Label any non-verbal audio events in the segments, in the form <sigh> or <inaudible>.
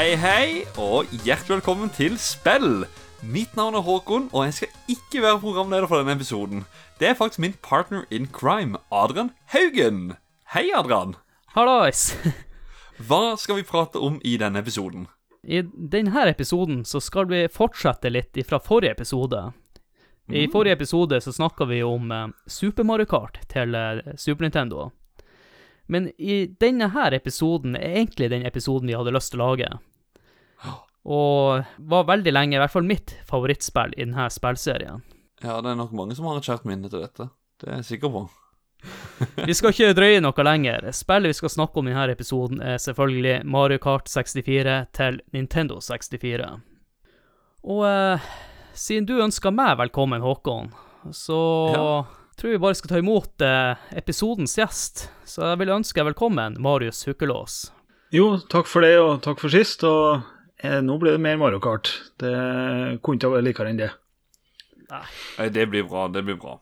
Hei, hei, og hjertelig velkommen til Spill. Mitt navn er Håkon, og jeg skal ikke være programleder for denne episoden. Det er faktisk min partner in crime, Adrian Haugen. Hei, Adrian. Hallois. Hva skal vi prate om i denne episoden? I denne episoden så skal vi fortsette litt fra forrige episode. I forrige episode så snakka vi om eh, Super Mario Kart til eh, Super Nintendo. Men i denne her episoden er egentlig den episoden vi hadde lyst til å lage. Og var veldig lenge, i hvert fall mitt favorittspill i denne spillserien. Ja, det er nok mange som har et kjært minne til dette. Det er jeg sikker på. <laughs> Vi skal ikke drøye noe lenger. Spillet vi skal snakke om i denne episoden, er selvfølgelig Mario Kart 64 til Nintendo 64. Og eh, siden du ønsker meg velkommen, Håkon, så Ja. tror vi bare skal ta imot eh, episodens gjest. Så jeg vil ønske deg velkommen, Marius Hukkelås. Jo, takk for det, og takk for sist. Og nå blir det mer Mario Kart. Det kunne ikke vært likere enn det. Nei, det blir bra, det blir bra.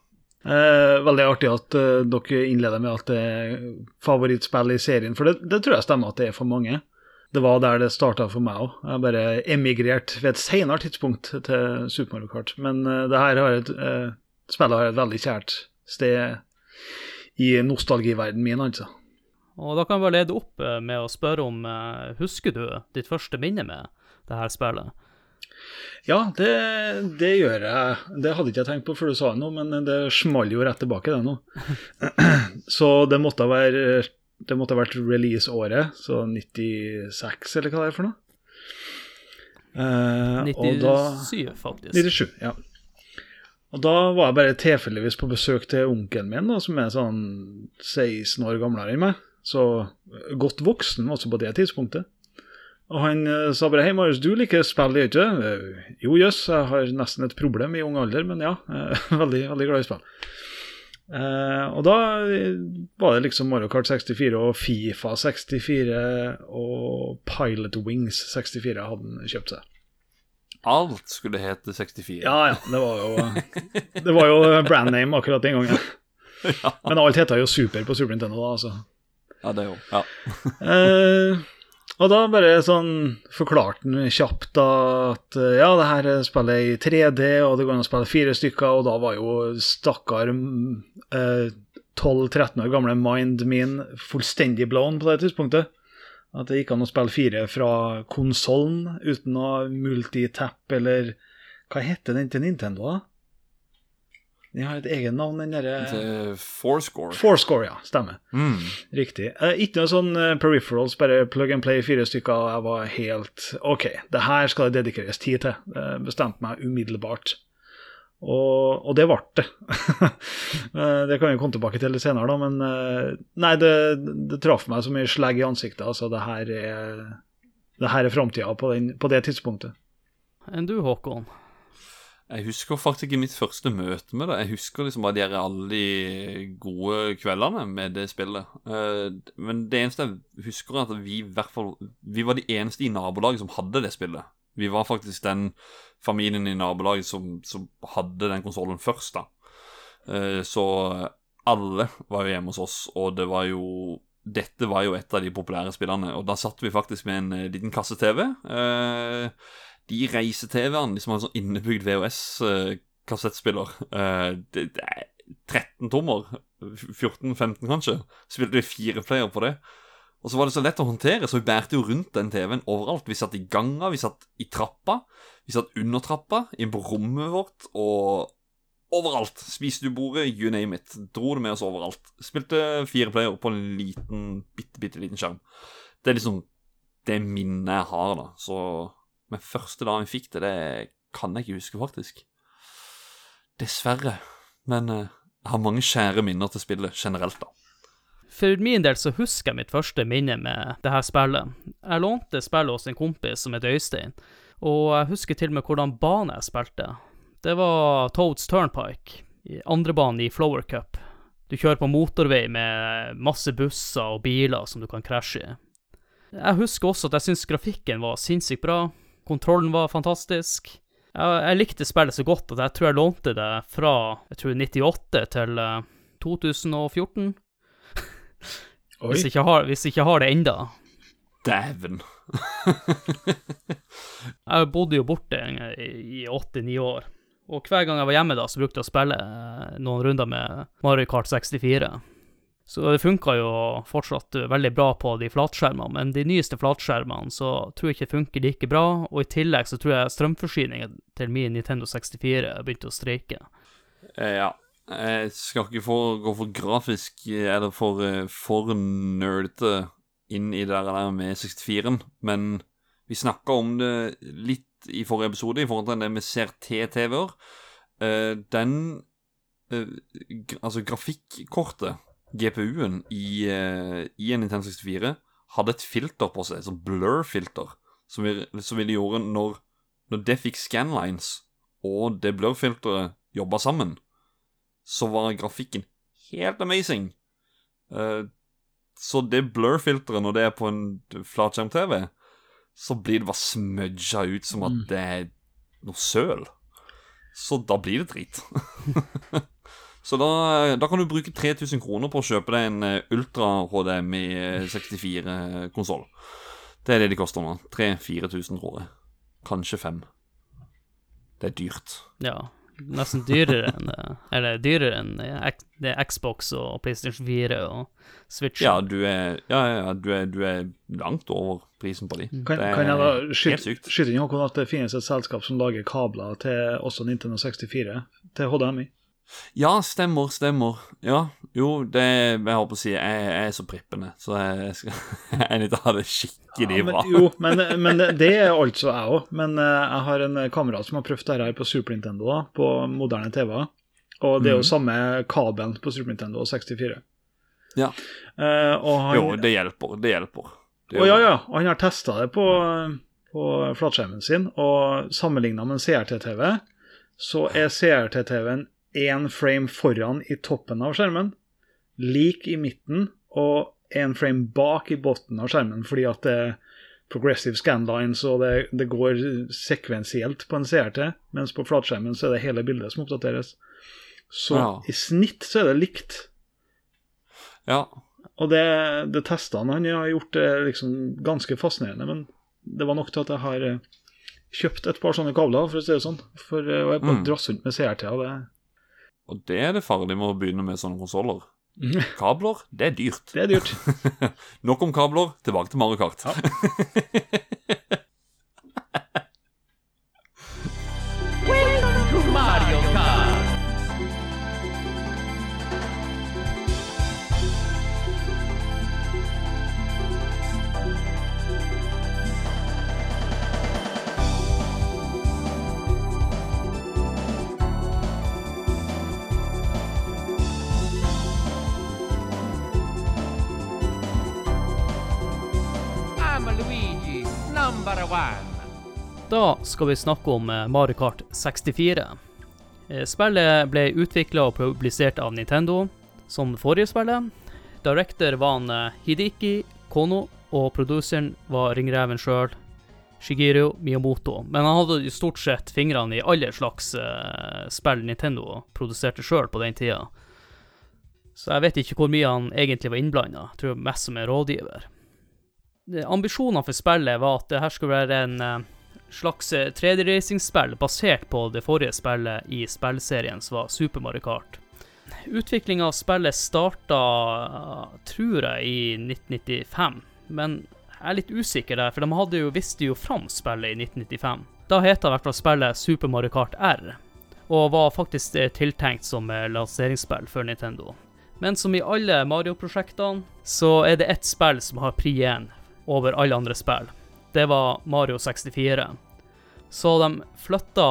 Eh, veldig artig at eh, dere innleder med at det er favorittspill i serien, for det, det tror jeg stemmer at det er for mange. Det var der det starta for meg òg. Jeg bare emigrerte ved et senere tidspunkt til Super Mario Kart. Men eh, det her har et, eh, spillet har et veldig kjært sted i nostalgiverdenen min, altså. Og da kan vi bare lede opp eh, med å spørre om eh, Husker du ditt første minne med det her spillet? Ja, det, det gjør jeg. Det hadde ikke jeg tenkt på før du sa det nå, men det smalt jo rett tilbake, det nå. <clears throat> Så det måtte ha være det måtte ha vært release-året, så 96, eller hva det er for noe. Eh, og da 97, faktisk. 97, ja. Og da var jeg bare tilfeldigvis på besøk til onkelen min, da, som er sånn 16 år gamlere enn meg. Så godt voksen også på det tidspunktet. Og han eh, sa bare 'Hei, Marius, du liker spill, gjør ikke det?' Eh, Jo, jøss, jeg har nesten et problem i ung alder, men ja. Er <laughs> veldig, veldig glad i spill. Uh, og da eh, var det liksom Mario Kart 64 og Fifa 64 og Pilot Wings 64 hadde han kjøpt seg. Alt skulle hete 64. Ja, ja. Det var jo, det var jo brand name akkurat den gangen. <laughs> Men alt heta jo Super på Super Nintendo, da, altså. Ja, det jo. Ja. <laughs> Eh, og da bare sånn forklarte han kjapt da at eh, ja, det her spiller i 3D, og det går an å spille fire stykker, og da var jo stakkar eh, 12-13 år gamle mind min fullstendig blown på det tidspunktet. At det gikk an å spille fire fra konsollen uten å multitap eller Hva heter den til Nintendo, da? Den har et eget navn, den derre Fourscore. Fourscore, ja. Stemmer. Mm. Riktig. Eh, ikke noe sånn eh, peripherals, bare plug and play fire stykker. og Jeg var helt OK, det her skal det dedikeres tid til. Jeg bestemte meg umiddelbart. Og, og det ble det. <laughs> Eh, det kan vi komme tilbake til litt senere, da, men eh, nei, det, det traff meg som en slegg i ansiktet. Altså, det her er, det her er framtida på, på det tidspunktet. Enn du, Håkon? Jeg husker faktisk ikke mitt første møte med det. Jeg husker liksom bare de her alle de gode kveldene med det spillet. Eh, men det eneste jeg husker, er at vi i hvert fall Vi var de eneste i nabolaget som hadde det spillet. Vi var faktisk den familien i nabolaget som, som hadde den konsollen først, da. Eh, så alle var jo hjemme hos oss, og det var jo dette var jo et av de populære spillene, og da satt vi faktisk med en eh, liten kasse-TV. De reise-TV-ene, de som har sånn innebygd VHS-kassettspiller eh, det er 13 tommer, 14-15 kanskje, spilte vi fire player på det. Og så var det så lett å håndtere, så vi bærte jo rundt den TV-en overalt. Vi satt i ganga, vi satt i trappa, vi satt under trappa, inn på rommet vårt, og overalt. Spiste du bordet, you name it. Dro det med oss overalt. Spilte fire player på en liten, bitte, bitte liten skjerm. Det er liksom det minnet jeg har, da. Så Men første dagen vi fikk det, det kan jeg ikke huske, faktisk. Dessverre. Men eh, jeg har mange kjære minner til spillet generelt, da. For min del så husker jeg mitt første minne med det her spillet. Jeg lånte spillet hos en kompis som het Øystein, og jeg husker til og med hvordan bane jeg spilte. Det var Toads Turnpike, andrebanen andre banen i Flower Cup. Du kjører på motorvei med masse busser og biler som du kan krasje i. Jeg husker også at jeg syntes grafikken var sinnssykt bra, kontrollen var fantastisk. Jeg, jeg likte spillet så godt at jeg tror jeg lånte det fra jeg tror 98 til eh, 2014. <laughs> Hvis jeg ikke har, hvis jeg ikke har det enda. Dæven. <laughs> Jeg bodde jo borte i åtte-ni år. Og hver gang jeg var hjemme, da, så brukte jeg å spille eh, noen runder med Mario Kart 64. Så det funka jo fortsatt veldig bra på de flatskjermene, men de nyeste flatskjermene så tror jeg ikke det funker like bra, og i tillegg så tror jeg strømforsyningen til min Nintendo 64 begynte å streike. Eh, ja. Jeg skal ikke for, gå for grafisk, eller for, eh, for nerdete inn i det der med 64-en, men vi snakka om det litt i forrige episode i forhold til det med CRT-TV-er. Den Altså, grafikkortet, GPU-en, i, uh, i en Nintendo 64 hadde et filter på seg, sånn blur-filter, som, vi, som ville gjøre når, når det fikk scanlines og det blur-filteret jobba sammen, så var grafikken helt amazing. så det blur-filteret, når det er på en flatskjerm-TV så blir det bare smudga ut som at mm. det er noe søl. Så da blir det drit. <laughs> så da, da, kan du bruke 3000 kroner på å kjøpe deg en eh, Ultra HDMI 64-konsoll. Det er det de koster nå. 3000-4000, tror jeg. Kanskje 5. Det er dyrt. Ja nesten dyrere enn Eller dyrere enn det er Xbox og PlayStation 4 og Switch. Ja, du er, ja, ja, du er, du er langt over prisen på de. Mm. Kan, kan jeg da skyte inn at det finnes et selskap som lager kabler til også Nintendo 64, til HDMI? Ja, stemmer, stemmer. Ja, jo, det Jeg holdt på å si jeg, jeg er så prippende, så jeg, skal, <laughs> jeg er nødt til ha det skikkelig ja, men, bra. Jo, men, men, det er altså jeg òg. Men eh, jeg har en kamerat som har prøvd dette her på Super Nintendo, da, på moderne TV-er. Og det er jo mm. samme kabelen på Super Nintendo 64. Ja. Uh, han, jo, det hjelper. Det hjelper. Det ja, ja. Han har testa det på, på flatskjermen sin, og sammenligna med en CRT-TV, så er CRT-TV-en én frame foran i toppen av skjermen, lik i midten og én frame bak i bunnen av skjermen, fordi at det er progressive scanlines og det, det, går sekvensielt på en CRT, mens på flatskjermen så er det hele bildet som oppdateres. Så ja. i snitt så er det likt. Ja. Og det, det testene han. Har gjort er liksom ganske fascinerende, men det var nok til at jeg har eh, kjøpt et par sånne kabler, for å si det sånn. For, eh, og jeg bare mm. drass rundt med CRT-er. Og det er det farlige med å begynne med sånne konsoller. <laughs> Kabler, det er dyrt. Det er dyrt. <laughs> Nok om kabler, tilbake til Mario Kart. Ja. <laughs> Da skal vi snakke om eh, Mario Kart 64. Eh, spillet ble utvikla og publisert av Nintendo, som forrige spillet. Director var han eh, Hidiki Kono, og produseren var ringreven sjøl, Shigeru Miyamoto. Men han hadde stort sett fingrene i alle slags spill Nintendo produserte sjøl på den tida. Så jeg vet ikke hvor mye han egentlig var innblanda. Tror mest som en rådgiver. Ambisjonene for spillet var at det her skulle være en slags 3D-racingspill eh, basert på det forrige spillet i spillserien, som var Super Mario Kart. Utviklinga av spillet starta, tror jeg, i 1995, men jeg er litt usikker der, for de hadde jo, visste jo fram spillet i 1995. Da het i hvert fall spillet Super Mario Kart R, og var faktisk tiltenkt som lanseringsspill for Nintendo. Men som i alle Mario-prosjektene, så er det ett spill som har pri 1 over alle andre spill det var Mario 64. Så de flytta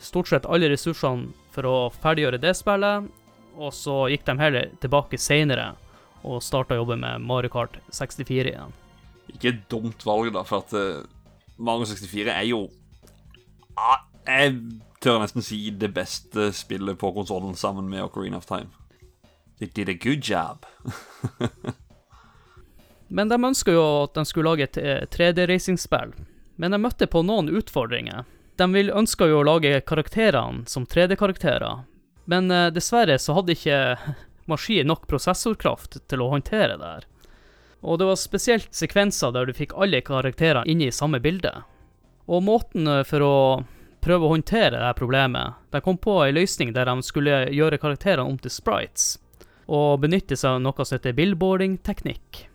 stort sett alle ressursene for å ferdiggjøre det spillet, og så gikk de heller tilbake seinere og starta jobben med Mario Kart 64 igjen. Ikke et dumt valg, da, for at uh, Mario 64 er jo Jeg tør nesten si det beste spillet på konsollen sammen med Ocarina of Time. They did a good job. <laughs> Men de ønska jo at de skulle lage et 3D-racingspill. Eh, Men de møtte på noen utfordringer. De ønska jo å lage karakterene som 3D-karakterer, men uh, dessverre så hadde ikke <laughs> maskinen nok prosessorkraft til å håndtere det her. Og det var spesielt sekvenser der du fikk alle karakterene inne i samme bilde. Og måten eh, for å prøve å håndtere dette problemet De kom på en løsning der de skulle gjøre karakterene om til sprites, og benytte seg av noe som heter billboarding-teknikk.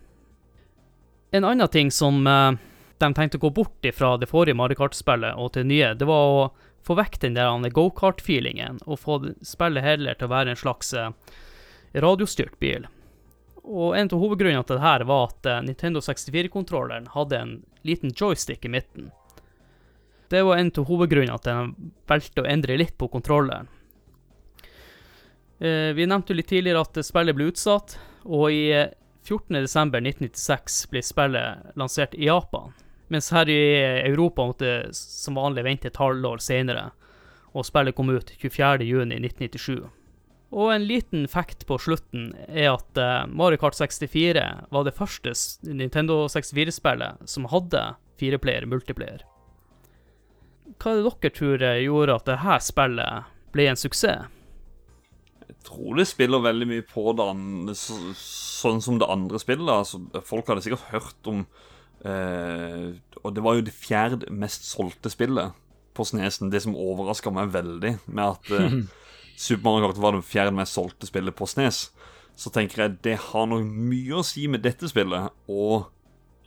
En annen ting som eh, de tenkte å gå bort ifra det forrige Mario Kart-spillet og til det nye, det var å få vekk den der go-kart-feelingen, og få spillet heller til å være en slags eh, radiostyrt bil. Og en av hovedgrunnene til dette var at eh, Nintendo 64-kontrolleren hadde en liten joystick i midten. Det var en av hovedgrunnene til at de valgte å endre litt på kontrolleren. Eh, vi nevnte jo litt tidligere at spillet ble utsatt, og i 14.12.1996 ble spillet lansert i Japan. Mens her i Europa måtte som vanlig vente et halvår senere, og spillet kom ut 24.6.1997. Og en liten fact på slutten er at uh, Mario Kart 64 var det første Nintendo 64-spillet som hadde fireplayer multiplayer. Hva er det dere tror gjorde at dette spillet ble en suksess? Jeg tror det spiller veldig mye på det så, sånn som det andre spillet. Altså, folk hadde sikkert hørt om eh, Og det var jo det fjerde mest solgte spillet på Snesen. Det som overraska meg veldig, med at eh, <laughs> Super Mario Kart var det fjerde mest solgte spillet på Snes, så tenker jeg det har nok mye å si med dette spillet. Og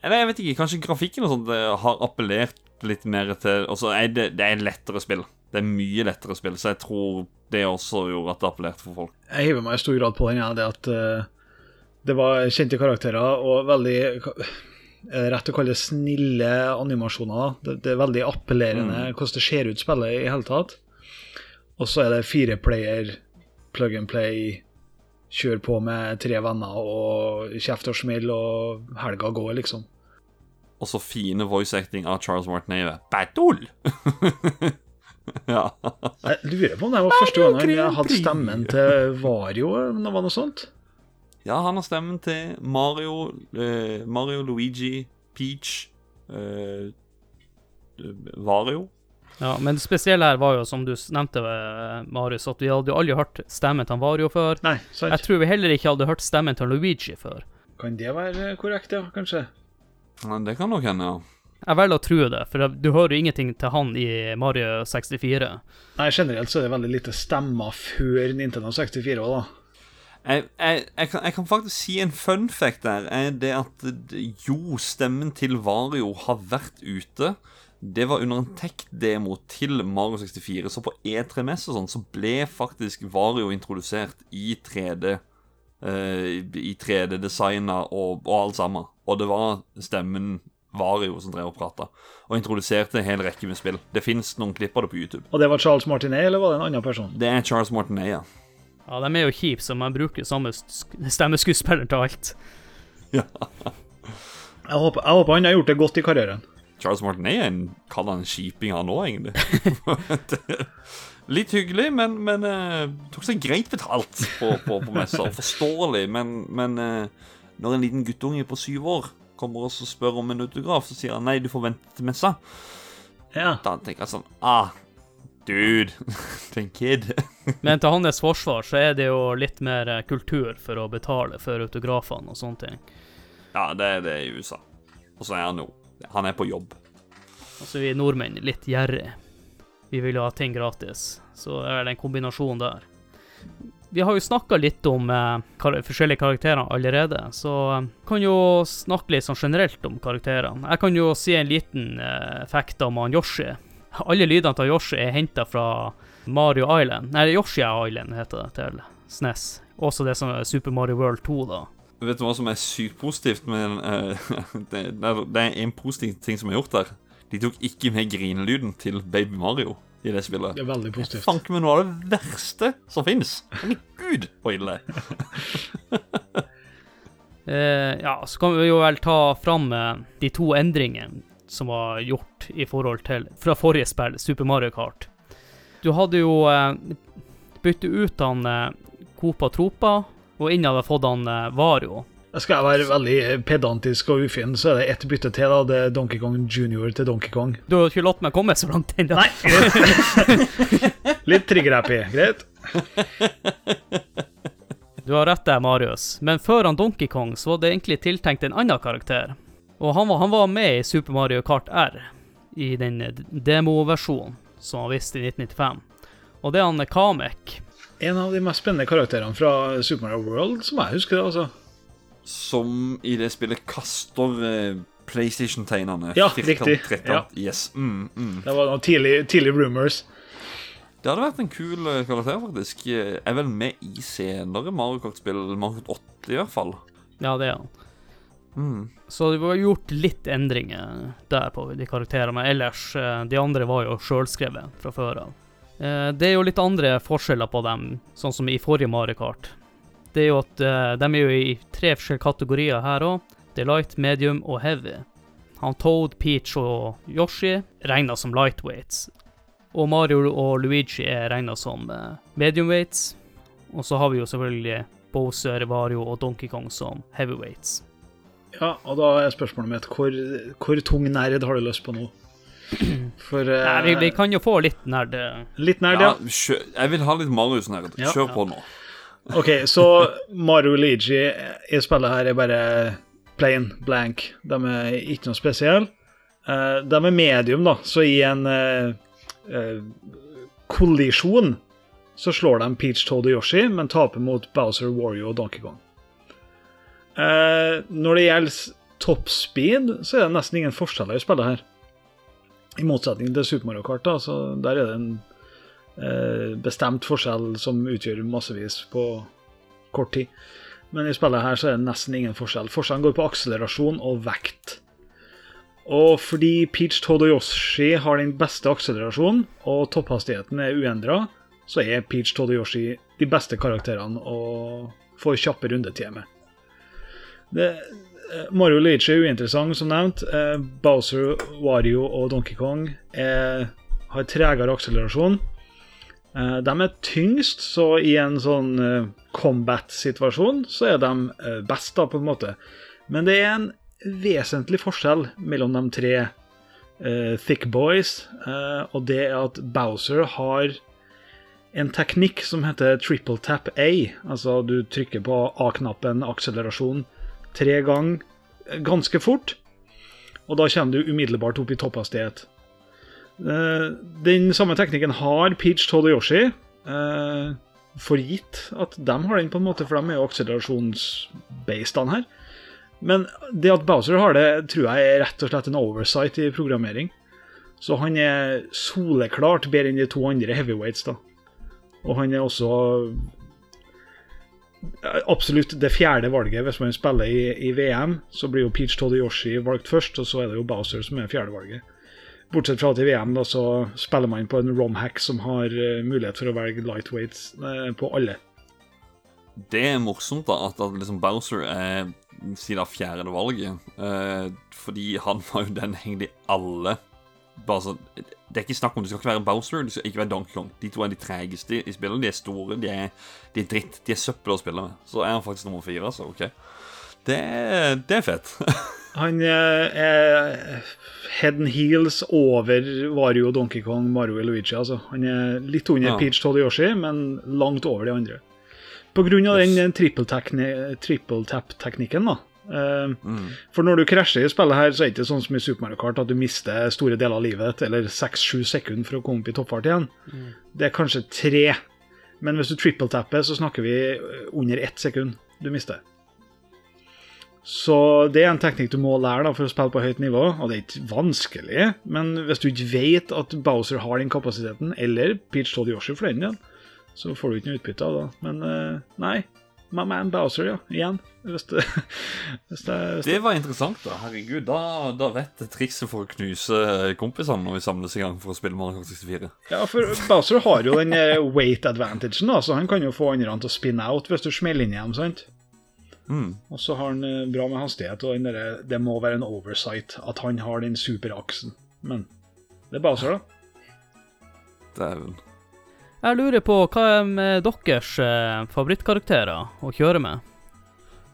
Eller jeg vet ikke, kanskje grafikken og sånt eh, har appellert litt mer til Og så er det, det er lettere spill. Det er mye lettere spill, så jeg tror det også gjorde at det appellerte for folk. Jeg hiver meg i stor grad på den, ja, det at uh, det var kjente karakterer og veldig rett å kalle det snille animasjoner. Det, det er veldig appellerende mm. hvordan det ser ut spillet i hele tatt. Og så er det fire player, plug and play, kjør på med tre venner og kjeft og smell, og helga går, liksom. Og så fine voice acting av Charles Martinet. Battle! <laughs> <laughs> ja. Jeg lurer på om det var første gang jeg hadde stemmen til Vario, om det var noe sånt. Ja, han har stemmen til Mario, eh, Mario Luigi, Peach, eh, Vario. Ja, men det spesielle her var jo, som du nevnte, eh, Marius, at vi hadde jo aldri hørt stemmen til Vario før. Nei, sant. Jeg tror vi heller ikke hadde hørt stemmen til Luigi før. Kan det være korrekt, ja? Kanskje? Ja, det kan nok hende, ja. Jeg velger å tro det, for du hører jo ingenting til han i Mario 64. Nei, generelt så er det veldig lite stemmer før Nintendo 64 òg, da. Jeg, jeg, jeg, kan, jeg, kan, faktisk si en fun fact der. Er det at jo, stemmen til Vario har vært ute. Det var under en tech-demo til Mario 64. Så på E3-mess og sånn så ble faktisk Vario introdusert i 3D. Uh, eh, I 3D-designa og, og alt sammen. Og det var stemmen Vario som drev og prata, og introduserte en hel rekke med spill. Det fins noen klipp av det på YouTube. Og det var Charles Martinet, eller var det en annen person? Det er Charles Martinet, ja. Ja, de er jo kjipe, så man bruker samme stemmeskuespiller til alt. Ja. jeg, håper, jeg håper han har gjort det godt i karrieren. Charles Martinet er en Kaller han kjiping, han òg, egentlig. <laughs> Litt hyggelig, men, men uh, tok seg greit betalt på, på, på messer. Forståelig, men, men uh, når en liten guttunge på syv år kommer og spør om en autograf, så sier han nei, du får vente til messa. Ja. Da tenker jeg sånn Ah, dude. <laughs> den en kid. <laughs> Men til hans forsvar så er det jo litt mer eh, kultur for å betale for autografene og sånne ting. Ja, det er det i USA. Og så er han jo Han er på jobb. Altså, vi nordmenn litt gjerrig. Vi vil jo ha ting gratis. Så er det en kombinasjon der vi har jo snakka litt om eh, forskjellige karakterer allerede, så eh, kan jo snakke litt sånn generelt om karakterene. Jeg kan jo si en liten eh, fact om han Yoshi. Alle lydene til Yoshi er henta fra Mario Island. Nei, Yoshi Island heter det til SNES. Også det som er Super Mario World 2, da. Vet du hva som er sykt positivt Men uh, <laughs> det, det, er en positiv ting som er gjort der. De tok ikke med grinelyden til Baby Mario i det spillet. Det er veldig positivt. Fank meg noe av det verste som fins. Gud, så ille. <laughs> eh, ja, så kan vi jo vel ta fram eh, de to endringene som var gjort i forhold til fra forrige spill, Super Mario Kart. Du hadde jo eh, byttet ut han eh, Copa Tropa, og inn hadde fått han eh, Vario. Skal jeg være veldig pedantisk og ufin, så er det ett bytte til. da, Det er Donkey Kong Junior til Donkey Kong. Du har ikke latt meg komme så langt ennå. <laughs> Litt trigger-happy. Greit. Du du har rett der, Marius. Men før han Donkey Kong, så var det egentlig tiltenkt en annen karakter. Og han var, han var med i Super Mario Kart R, i den demoversjonen som var vist i 1995. Og det er han Kamek. En av de mest spennende karakterene fra Super Mario World, som jeg husker det, altså. Som i det spillet kaster eh, PlayStation-tegnene. Ja, riktig. Ja. Yes. Mm, mm. Det var noen tidlige tidlig rumors. Det hadde vært en kul eh, karakter, faktisk. Eh, Er vel med i senere Mario Kart-spill. Mario Kart 8, i hvert fall. Ja, det er han. Mm. Så det var gjort litt endringer der på de karakterene, men ellers, de andre var jo sjølskrevet fra før av. Eh, Det er jo litt andre forskjeller på dem, sånn som i forrige Mario Kart. Det er jo at eh, de er jo i tre forskjellige kategorier her òg. Det er light, medium og heavy. Han Toad, Peach og Yoshi regna som lightweights. Og Mario og Luigi er regna som eh, mediumweights. Og så har vi jo selvfølgelig Bowser, Vario og Donkey Kong som heavyweights. Ja, og da er spørsmålet mitt hvor, hvor tung nerd har du lyst på nå? <clears throat> For uh, Nei, vi, vi kan jo få litt nerd. Litt nerd, Ja, ja. jeg vil ha litt Marius-nerd. Ja. Kjør på nå. Ok, så Mario Luigi i spillet her er bare plain blank. De er ikke noe spesielle. Eh, de er medium, da, så i en eh, eh, kollisjon så slår de Peach, Toad og Yoshi, men taper mot Bowser, Wario og Donkey Kong. Når det gjelder top speed, så er det nesten ingen forskjeller i spillet her. I motsetning til Super Mario Kart, da, så der er det en bestemt forskjell som utgjør massevis på kort tid. Men i spillet her så er det nesten ingen forskjell. Forskjellen går på akselerasjon og vekt. Og fordi Peach, Todoyoshi har den beste akselerasjonen, og topphastigheten er uendra, så er Peach, Todoyoshi de beste karakterene å få kjappe rundetider med. Det, eh, Mario Luigi er uinteressant, som nevnt. Eh, Bowser, Wario og Donkey Kong er, har tregere akselerasjon. Eh, de er tyngst, så i en sånn eh, combat-situasjon så er de eh, best, da, på en måte. Men det er en vesentlig forskjell mellom de tre uh, thick boys, uh, og det er at Bowser har en teknikk som heter triple tap A. Altså du trykker på A-knappen, akselerasjon, tre ganger ganske fort, og da kommer du umiddelbart opp i topphastighet. Eh, Den samme teknikken har Peach, Todd og Yoshi. eh, For gitt at de har den, på en måte, for de er jo akselerasjonsbased her. Men det at Bowser har det, tror jeg er rett og slett en oversight i programmering. Så han er soleklart bedre enn de to andre heavyweights, da. Og han er også absolutt det fjerde valget hvis man spiller i, i VM. Så blir jo Peach, Toad Yoshi valgt først, og så er det jo Bowser som er fjerde valget. Bortsett fra til VM da, så spiller man på en romhack som har eh, mulighet for å velge lightweights eh, på alle. Det er morsomt da at, at liksom Bowser er siden fjerde valget. Eh, fordi han <laughs> var jo den egentlig alle bare så, Det er ikke snakk om du skal ikke være Bowser, du skal ikke være Donkey Kong. De to er de tregeste i spillet. De er store, de er, de er dritt, de er søppel å spille med. Så er han faktisk nummer fire, så OK. Det, det er fett. <laughs> Han eh, er head and heels over Wario, Donkey Kong, Mario og Luigi. Altså. Han er litt under Ja. Peach, Yoshi, men langt over de andre. På grunn av den eh, triple tap-teknikken, triple tap-teknikken, da. Eh, Mm. For når du krasjer i spillet her, så er det ikke sånn som i Super Mario Kart at du mister store deler av livet ditt, eller 6-7 sekunder for å komme opp i toppfart igjen. Det er kanskje tre. Men hvis du triple-tapper, så snakker vi under ett sekund du mister. Så det er en teknikk du må lære da, for å spille på høyt nivå, og det er ikke vanskelig. Men hvis du ikke vet at Bowser har den kapasiteten, eller Peach Todd Yoshi for den del, så får du ikke noe utbytte av det. Men eh, nei, my man Bowser, ja. Igjen. Hvis det, <laughs> hvis det, hvis det Det var interessant, da. Herregud, da, da vet trikset for å knuse kompisene når vi samles i gang for å spille Mario Kart 64. Ja, for Bowser har jo den eh, weight advantagen, da, så han kan jo få andre til å spinne out hvis du smeller inn i dem, sant? Mm. Og så har han eh, bra med hastighet, og der, det må være en oversight at han har den superaksen. Men det er Bowser, da. Dæven. Jeg lurer på hva er med deres eh, favorittkarakterer å kjøre med?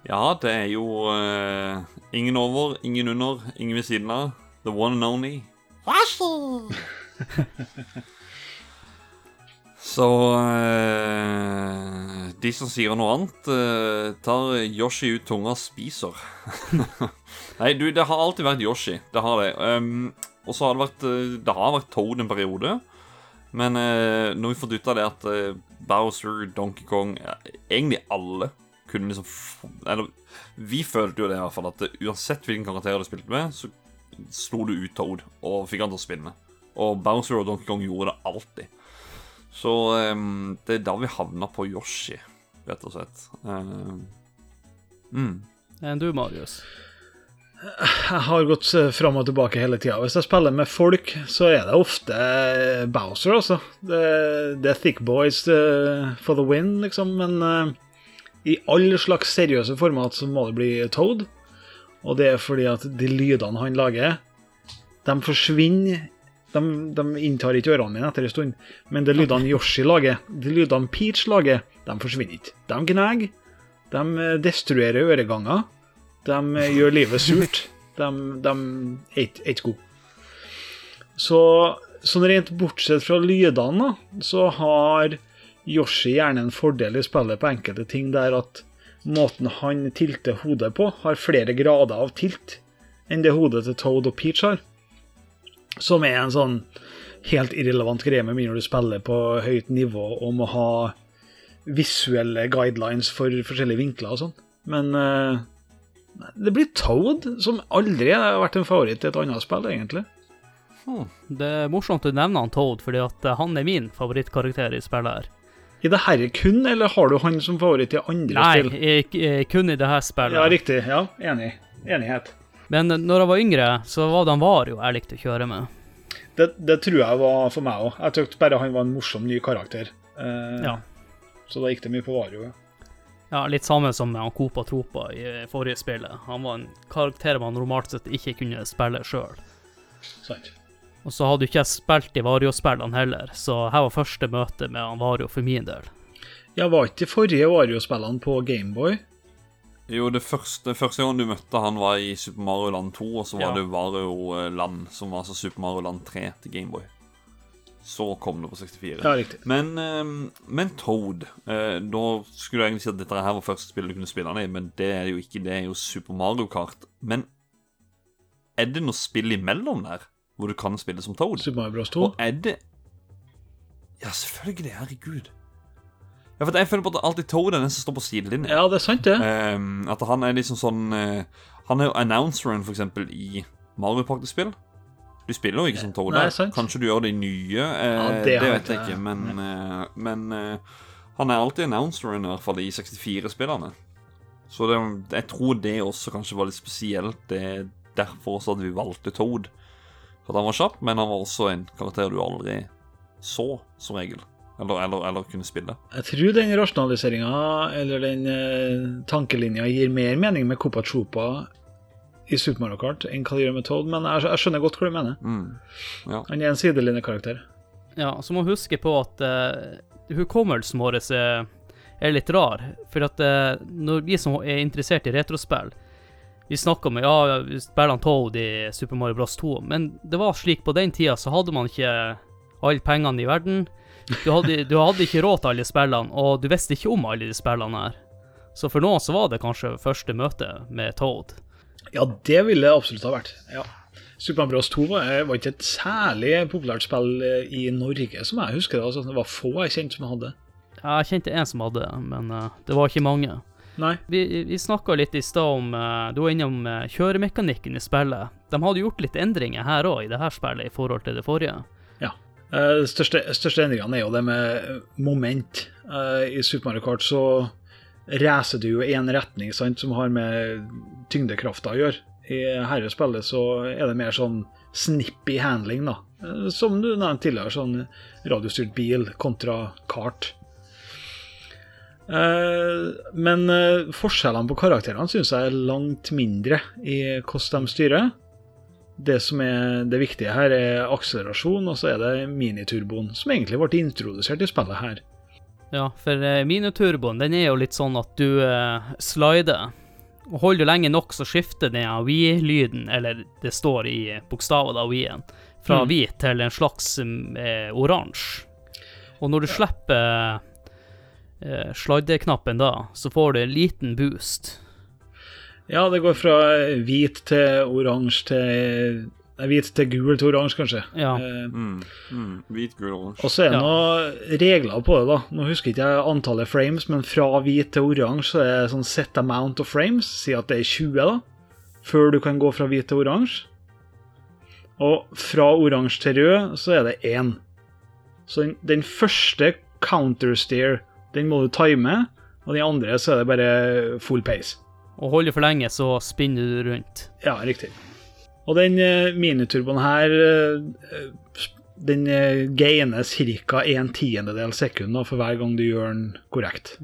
Ja, det er jo uh, ingen over, ingen under, ingen ved siden av. The one and only. <laughs> Så eh, de som sier noe annet, eh, tar Yoshi ut tunga og spiser. <laughs> Nei, du, det har alltid vært Yoshi. Det har det. Um, og så har det vært eh, Det har vært Toad en periode. Men eh, når vi ut av det at Bowser, Donkey Kong ja, Egentlig alle kunne liksom Eller vi følte jo det i hvert fall, at uansett hvilken karakter du spilte med, så slo du ut Toad og fikk han til å spinne. Og Bowser og Donkey Kong gjorde det alltid. Så um, det er da vi havna på Yoshi, rett og slett. Ehm, mm. Enn du, Marius? Jeg har gått eh, fram og tilbake hele tida. Hvis jeg spiller med folk, så er det ofte eh, Bowser, altså. Det, det er thick boys eh, for the win, liksom. Men uh, i alle slags seriøse format så må det bli Toad. Og det er fordi at de lydene han lager, de forsvinner de, de inntar ikke ørene mine etter en stund, men de lydene Yoshi lager, de lydene Peach lager, de forsvinner ikke. De gnager, de eh, destruerer øreganger, de eh, gjør livet surt. De, de er ikke- gode. Så sånn rent bortsett fra lydene, så har Yoshi gjerne en fordel i spillet på enkelte ting der at måten han tilter hodet på, har flere grader av tilt enn det hodet til Toad og Peach har. Som er en sånn helt irrelevant greie med mindre du spiller på høyt nivå og må ha visuelle guidelines for forskjellige vinkler og sånn. Men uh, det blir Toad, som aldri har vært en favoritt i et annet spill, egentlig. Det er morsomt du nevner han Toad, fordi at eh, han er min favorittkarakter i spillet her. I det herre kun, eller har du han som favoritt i andre Nei, spill? jeg, kun i det her spillet. Ja, riktig. Ja, enig. Enighet. Men når jeg var yngre, så var det han Vario jeg likte å kjøre med. Det, det tror jeg var for meg òg. Jeg syntes bare han var en morsom ny karakter. Eh, Ja. Så da gikk det mye på Vario. ja. Litt samme som med Copa Tropa i forrige spillet. Han var en karakter man normalt sett ikke kunne spille sjøl. Og så hadde jo ikke jeg spilt i Vario-spillene heller, så her var første møte med han Vario for min del. Ja, var ikke de forrige Vario-spillene på Gameboy? Jo, det første, første gang du møtte han, var i Super Mario Land 2, og så var Ja. det Wario eh, Land, som var altså Super Mario Land 3 til Gameboy. Så kom det på 64. Ja, riktig. Men, eh, men Toad eh, Da skulle du egentlig si at dette her var første spillet du kunne spille han i, men det er det jo ikke. Det er jo Super Mario Kart. Men er det noe spill imellom der, hvor du kan spille som Toad? Super Mario Bros. 2. Og er det Ja, selvfølgelig. Herregud. Ja, for Jeg føler på at alltid Toad er den som står på sidelinjen. Ja, det er sant, det. Um, at han er liksom sånn uh, Han er jo announceren, for eksempel, i Mario Party-spill. Du spiller jo ikke som Toad Nei, sant. Kanskje du gjør det i nye, uh, Ja, det det, vet jeg ikke-. Men, uh, men han er alltid announceren, i hvert fall i 64-spillerne. Så det, jeg tror det også kanskje var litt spesielt. Det er derfor også at vi valgte Toad. For at han var kjapp, men han var også en karakter du aldri så, som regel. Eller, eller, eller kunne spille. Jeg tror den rasjonaliseringa, eller den eh, tankelinja, gir mer mening med Copa Tropa i Super Mario Kart enn hva det gjør med Toad, men jeg, jeg skjønner godt hva du mener. Mm. Ja. Han er en sidelinjekarakter. Ja, så må huske på at uh, hukommelsen vår er, er litt rar. For at uh, når vi som er interessert i retrospill Vi snakker om ja, vi spiller Toad i Super Mario Bros 2, men det var slik på den tida så hadde man ikke alle pengene i verden. Du hadde, du hadde ikke råd til alle spillene, og du visste ikke om alle de spillene her. Så for noen så var det kanskje første møte med Toad. Ja, det ville det absolutt ha vært. Ja. Super Mario Bros. 2 var, var ikke et særlig populært spill eh, i Norge, som jeg husker. Altså, det var få jeg kjente som hadde. Jeg kjente en som hadde men eh, det var ikke mange. Nei. Vi, vi snakka litt i stad om eh, Du var innom eh, kjøremekanikken i spillet. De hadde gjort litt endringer her òg, i det her spillet, i forhold til det forrige. Eh, største, største endringene er jo det med moment. Uh, I Super Mario Kart så racer du jo i én retning, sant, som har med tyngdekrafta å gjøre. I dette spillet så er det mer sånn snippy handling, da. Uh, Som du nevnte tidligere, sånn radiostyrt bil kontra kart. Men forskjellene på karakterene syns jeg er langt mindre i hvordan de styrer. Det som er det viktige her, er akselerasjon, og så er det miniturboen, som egentlig ble introdusert i spillet her. Ja, for eh, miniturboen den er jo litt sånn at du eh, slider. Og holder du lenge nok, så skifter den Wii-lyden, eller det står i bokstaver da, Wii-en, fra Mm. hvit til en slags eh, oransje. Og når du slipper eh, sladdeknappen da, så får du en liten boost. Ja, det går fra hvit til oransje til Nei, hvit til gul til oransje, kanskje. Ja. Eh, Mm, mm, hvit, gul, oransje. og så er det Ja. noen regler på det, da. Nå husker ikke jeg antallet frames, men fra hvit til oransje så er det sånn set amount of frames. Si at det er 20, da. Før du kan gå fra hvit til oransje. Og fra oransje til rød så er det én. Så den, den første countersteer, den må du time, og den andre så er det bare full pace. Og holder for lenge, så spinner du rundt. Ja, riktig. Og den eh, miniturboen her eh, den eh, gainer ca. en tiendedel sekund da, for hver gang du gjør den korrekt.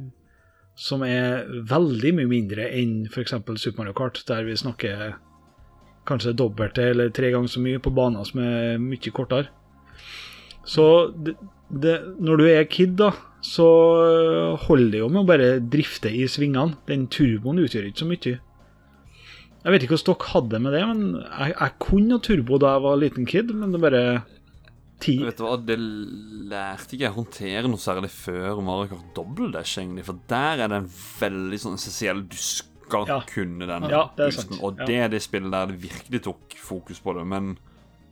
Som er veldig mye mindre enn f.eks. Super Mario Kart, der vi snakker kanskje dobbelte eller tre ganger så mye på baner som er mye kortere. Så det, når du er kid, da, så holder det jo med å bare drifte i svingene. Den turboen utgjør ikke så mye. Jeg vet ikke hvordan dere hadde med det, men jeg, jeg kunne turbo da jeg var liten kid, men det er bare ti Vet du hva, det lærte ikke jeg å håndtere noe særlig før Mario Kart Double Dash, egentlig. For der er det en veldig sånn essensiell Du skal Ja. kunne den Ja, det. Og det er det spillet der det virkelig tok fokus på det. Men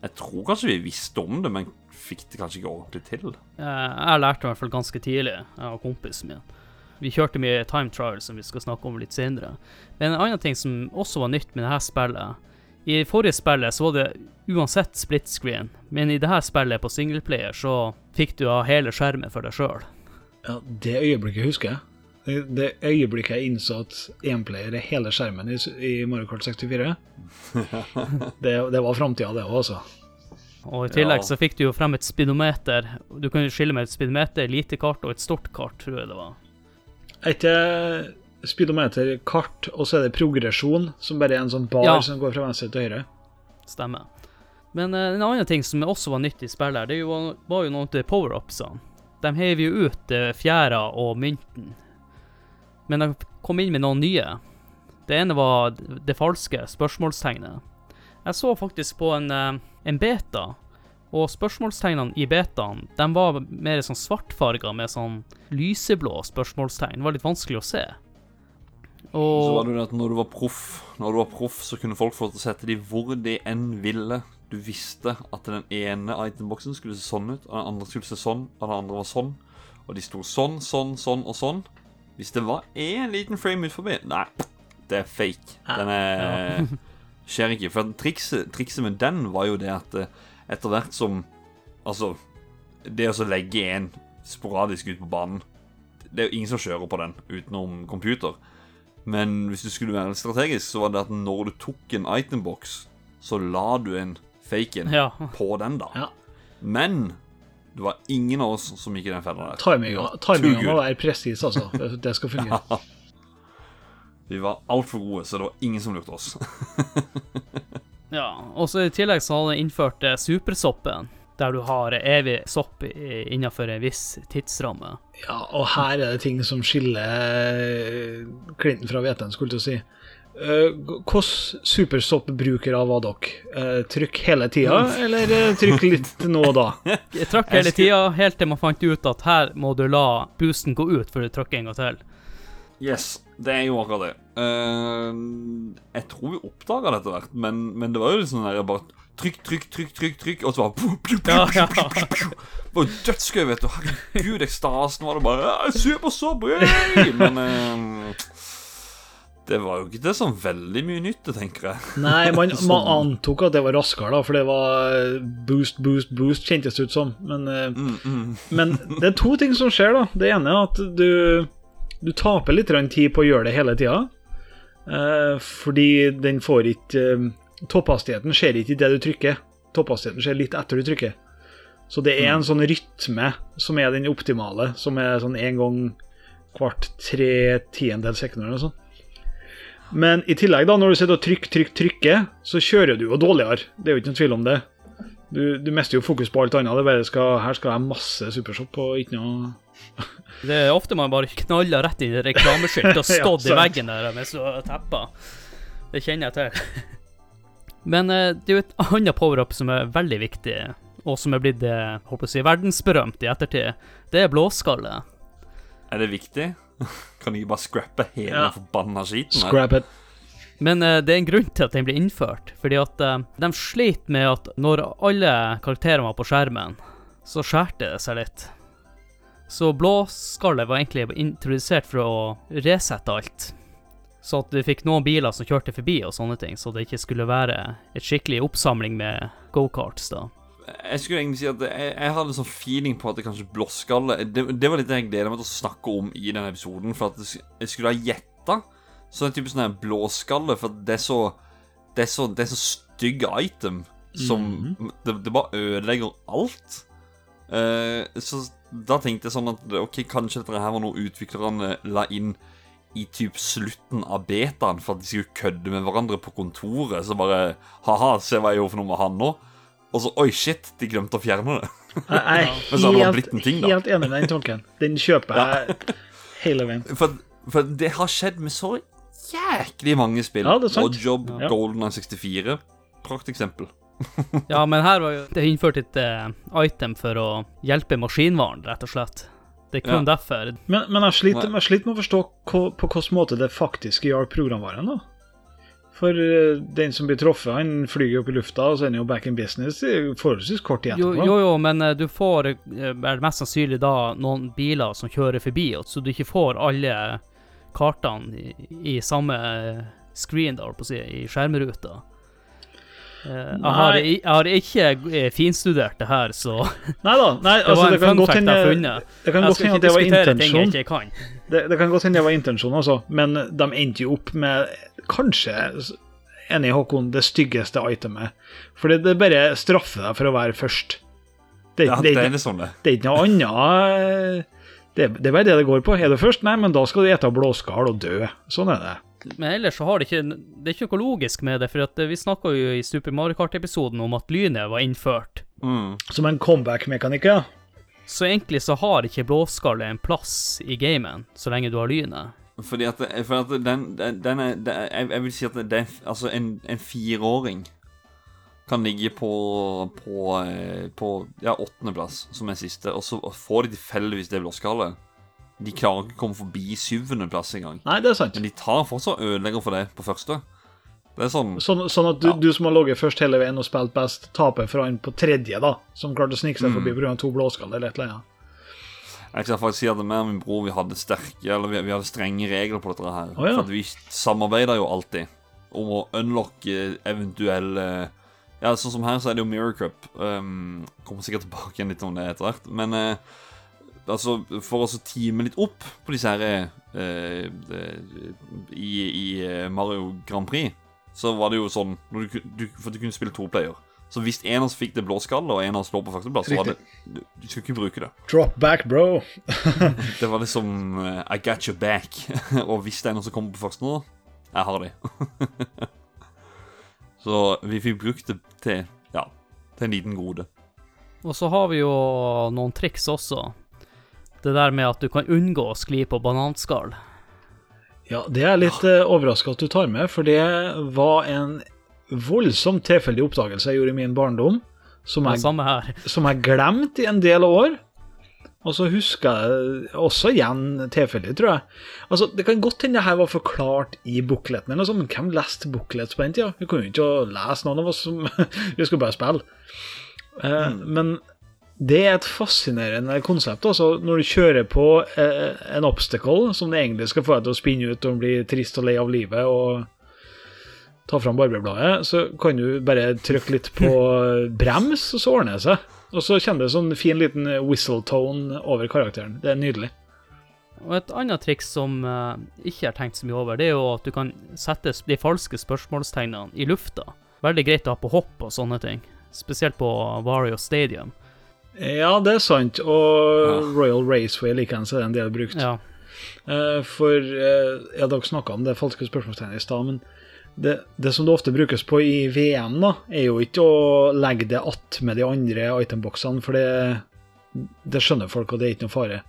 jeg tror kanskje vi visste om det, men fikk det kanskje ikke ordentlig til. Eh, Jeg lærte i hvert fall ganske tidlig, jeg og kompisen min. Vi kjørte mye time trial, som vi skal snakke om litt senere. Men en annen ting som også var nytt med dette spillet I forrige spillet så var det uansett split screen, men i dette spillet på singleplayer så fikk du av hele skjermen for deg sjøl. Ja, det øyeblikket husker jeg. Det, det øyeblikket jeg innså at énplayer er hele skjermen i, i Mario Kart 64. <laughs> Det, det var framtida, det òg, altså. Og i tillegg Ja. så fikk du jo frem et speedometer. Du kunne skille med et speedometer, lite kart og et stort kart, tror jeg det var. Er ikke speedometer kart, og så er det progresjon, som bare er en sånn bar Ja. som går fra venstre til høyre? Stemmer. Men uh, en annen ting som også var nytt i spillet, her, det var, var jo noen av power-upsene. De heiv jo ut uh, fjæra og mynten. Men de kom inn med noen nye. Det ene var det falske spørsmålstegnet. Jeg så faktisk på en, eh, en beta, og spørsmålstegnene i betaen de var mer sånn svartfarga med sånn lyseblå spørsmålstegn. Det var litt vanskelig å se. Og Så var det jo det at når du var proff, når du var proff, så kunne folk få til å sette de hvor de enn ville. Du visste at den ene itemboksen skulle se sånn ut, og den andre skulle se sånn, og den andre var sånn. Og de sto sånn, sånn, sånn og sånn. Hvis det var én liten frame ut forbi Nei, det er fake. Den er <laughs> Skjer ikke. For trikset, trikset med den var jo det at eh, etter hvert som Altså, det å så legge en sporadisk ut på banen Det er jo ingen som kjører på den utenom computer. Men hvis du skulle være strategisk, så var det at når du tok en itembox, så la du en faken ja. på den, da. Ja. Men det var ingen av oss som gikk i den fella der. Timinga være presis, altså. Det, det skal fungere. <laughs> Vi var altfor gode, så det var ingen som lurte oss. <laughs> Ja, og så i tillegg så har de innført eh, supersoppen, der du har evig sopp innenfor en viss tidsramme. Ja, og her er det ting som skiller Clinton fra hveten, skulle jeg si. Uh, Hvilke supersoppbrukere var dere? Trykk hele tida, eller trykk litt <laughs> nå og da? Jeg trakk hele tida, helt til man fant ut at her må du la boosten gå ut før du trykker en gang til. Yes, det er jo akkurat det. Uh, jeg tror vi oppdaga det etter hvert, men, men det var jo litt sånn der bare Trykk, trykk, trykk, trykk, trykk, og så bare Ja, ja. Det var jo dødsgøy, vet du. Herregud, ekstasen var det bare Super yay!» Men uh, det var jo ikke det sånn veldig mye nytt, tenker jeg. Nei, man, <laughs> Sånn. man antok at det var raskere, da, for det var boost, boost, boost, kjentes det ut som. Men, uh, Mm, mm. men det er to ting som skjer, da. Det ene er at du, du taper litt tid på å gjøre det hele tida. Eh, fordi den får ikke eh, Topphastigheten skjer ikke i det du trykker. Topphastigheten skjer litt etter du trykker. Så det er en sånn rytme som er den optimale, som er sånn én gang hvert tre tiendedels sekund eller noe sånt. Men i tillegg, da, når du sitter og trykker, trykker, trykker, så kjører du jo dårligere. Det er jo ikke noen tvil om det. Du, du mister jo fokus på alt annet. Det bare skal, her skal jeg ha masse supershop og ikke noe Det er ofte man bare knaller rett inn i reklameskilt og <laughs> Ja, i veggen der med så teppa. Det kjenner jeg til. Men eh, det er jo et annet power-up som er veldig viktig, og som er blitt håper holdt å si, verdensberømt i ettertid, det er blåskalle. Er det viktig? <laughs> Kan ikke bare scrappe hele Ja. forbanna skiten? Scrap it. Men uh, det er en grunn til at den ble innført. Fordi at uh, de sliter med at når alle karakterene var på skjermen, så skjærte det seg litt. Så blåskallet var egentlig introdusert for å resette alt. Så at du fikk noen biler som kjørte forbi og sånne ting, så det ikke skulle være et skikkelig oppsamling med gokarts, da. Jeg skulle egentlig si at jeg, jeg hadde en sånn feeling på at det kanskje blåskalle det, det var litt det jeg gleder meg til å snakke om i denne episoden. For at jeg- skulle ha gjetta sånn en type sånn her blåskalle, for det er så Det er så, det er så stygg item som det, det bare ødelegger alt. Uh, så da tenkte jeg sånn at ok, kanskje dette her var noe utviklerne la inn i typ slutten av betaen for at de skulle kødde med hverandre på kontoret. Så bare Ha-ha, se hva jeg gjorde for noe med han nå. Og så oi, shit, de glemte å fjerne det. Jeg er helt, ting, helt enig med den tolken. Den kjøper jeg hele veien. For, for det har skjedd med så jæklig mange spill. Ja, det er sant. Oddjob, Ja. Golden 64. Prakteksempel. Ja, men her var jo det innført et uh, item for å hjelpe maskinvaren, rett og slett. Det er kun Ja. derfor. Men, men jeg sliter, jeg sliter med å forstå hva, på hvilken måte det faktisk hjalp programvaren. da. For uh, den som blir truffet, han flyr opp i lufta, og så er han jo back in business i forholdsvis kort tid Jo, etterpå. jo, jo, men uh, du får mest sannsynlig da noen biler som kjører forbi, så du ikke får alle kartene i, i samme screen, da, på å si, i skjermruta. Eh, jeg, har, jeg har ikke eh, finstudert det her, så <laughs> Nei da. <laughs> Nei, det altså, var det en kan fun fact hende jeg har funnet. det kan godt hende at det var diskutere ting jeg intensjon. ikke kan. Det, det kan godt hende det var intensjonen, altså. Men de endte jo opp med kanskje Enig, Håkon, det styggeste itemet. For det, det bare straffer deg for å være først. Det, Ja, det, det det, er sånn, det. det er ikke noe annet det, det er bare det det går på. Er du først? Nei, men da skal du ete blåskall og dø. Sånn er det. Men ellers så har det ikke Det er ikke noe logisk med det, for at eh, vi snakka jo i Super Mario Kart-episoden om at lynet var innført. Mm. Som en comeback-mekanikk, ja. Så egentlig så har ikke blåskallet en plass i gamen, så lenge du har lynet. Fordi at, for at den, den, den er, det er jeg, jeg vil si at det Altså, en, en fireåring kan ligge på På, eh, på ja, åttendeplass, som er siste, og så får de tilfeldigvis det blåskallet. De klarer ikke å komme forbi syvendeplass engang. Nei, det er sant. Men de tar fortsatt ødelegger for det på første. Det er sånn Sånn, sånn at du, Ja. du som har ligget først hele veien og spilt best, taper for han på tredje, da. Som klarte å snike seg Mm. forbi pga. to blåskall eller et eller annet. Jeg kan faktisk si at meg og min bror vi hadde sterke Eller vi, vi hadde strenge regler på dette her. Oh, ja. For at vi samarbeider jo alltid om å unlocke eventuelle Ja, sånn som her så er det jo Mirror Cup. Um, kommer sikkert tilbake igjen litt om det etter hvert. Men eh, altså, for å så time litt opp på disse her eh, eh, i, I eh, Mario Grand Prix, så var det jo sånn når du, du, For du kunne spille to player. Så hvis en av oss fikk det blå skallet, og en av oss lå på førsteplass, så var det du, du skulle ikke bruke det. Drop back, bro. <laughs> Det var liksom eh, I got your back. <laughs> og hvis det er noen som kommer på første nå, jeg har de. <laughs> så vi fikk brukt det til Ja, til en liten gode. Og så har vi jo noen triks også. Det der med at du kan unngå å skli på bananskall. Ja, det er litt uh, overraska at du tar med, for det var en voldsomt tilfeldig oppdagelse jeg gjorde i min barndom, som jeg, som jeg glemte i en del år. Og så husker jeg også igjen tilfeldig, tror jeg. Altså, Det kan godt hende det her var forklart i bukletten, eller noe sånt, men hvem leste booklets på den tida? Vi kunne jo ikke lese noen av oss som <laughs> Vi skulle bare spille. Eh, Men det er et fascinerende konsept. Også. Når du kjører på eh, en obstacle som det egentlig skal få deg til å spinne ut og bli trist og lei av livet og ta fram barberbladet, så kan du bare trykke litt på <laughs> brems, og så ordner det seg. Og så kjenner det sånn fin liten whistle tone over karakteren. Det er nydelig. Og et annet triks som eh, ikke er tenkt så mye over, det er jo at du kan sette de falske spørsmålstegnene i lufta. Veldig greit å ha på hopp og sånne ting. Spesielt på Vario Stadium. Ja, det er sant. Og Ja. Royal Raceway likeens er det en del brukt. Ja. Eh, For eh, ja, dere snakka om det falske spørsmålstegnet i stad, men det, det som det ofte brukes på i VM, da, er jo ikke å legge det att med de andre itemboksene, for det, det skjønner folk, og det er ikke noe fare.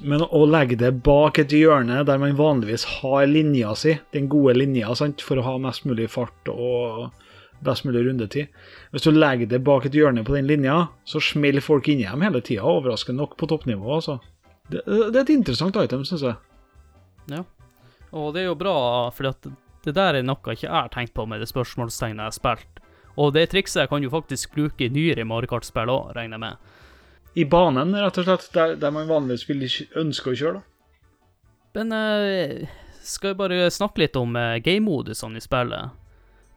Men å legge det bak et hjørne der man vanligvis har linja si, den gode linja, sant, for å ha mest mulig fart og best mulig rundetid. Hvis du legger det bak et hjørne på den linja, så smeller folk inni dem hele tida, overraskende nok på toppnivå. altså. Det, det er et interessant item, syns jeg. Ja. Og det er jo bra, for det der er noe jeg ikke har tenkt på med det spørsmålstegnet jeg har spilt. Og det trikset kan du faktisk bruke i nyere Mario Kart-spill òg, regner jeg med. I banen, rett og slett, der, der man vanligvis vil ønsker å kjøre, da. Men uh, skal vi bare snakke litt om uh, game-modusene i spillet?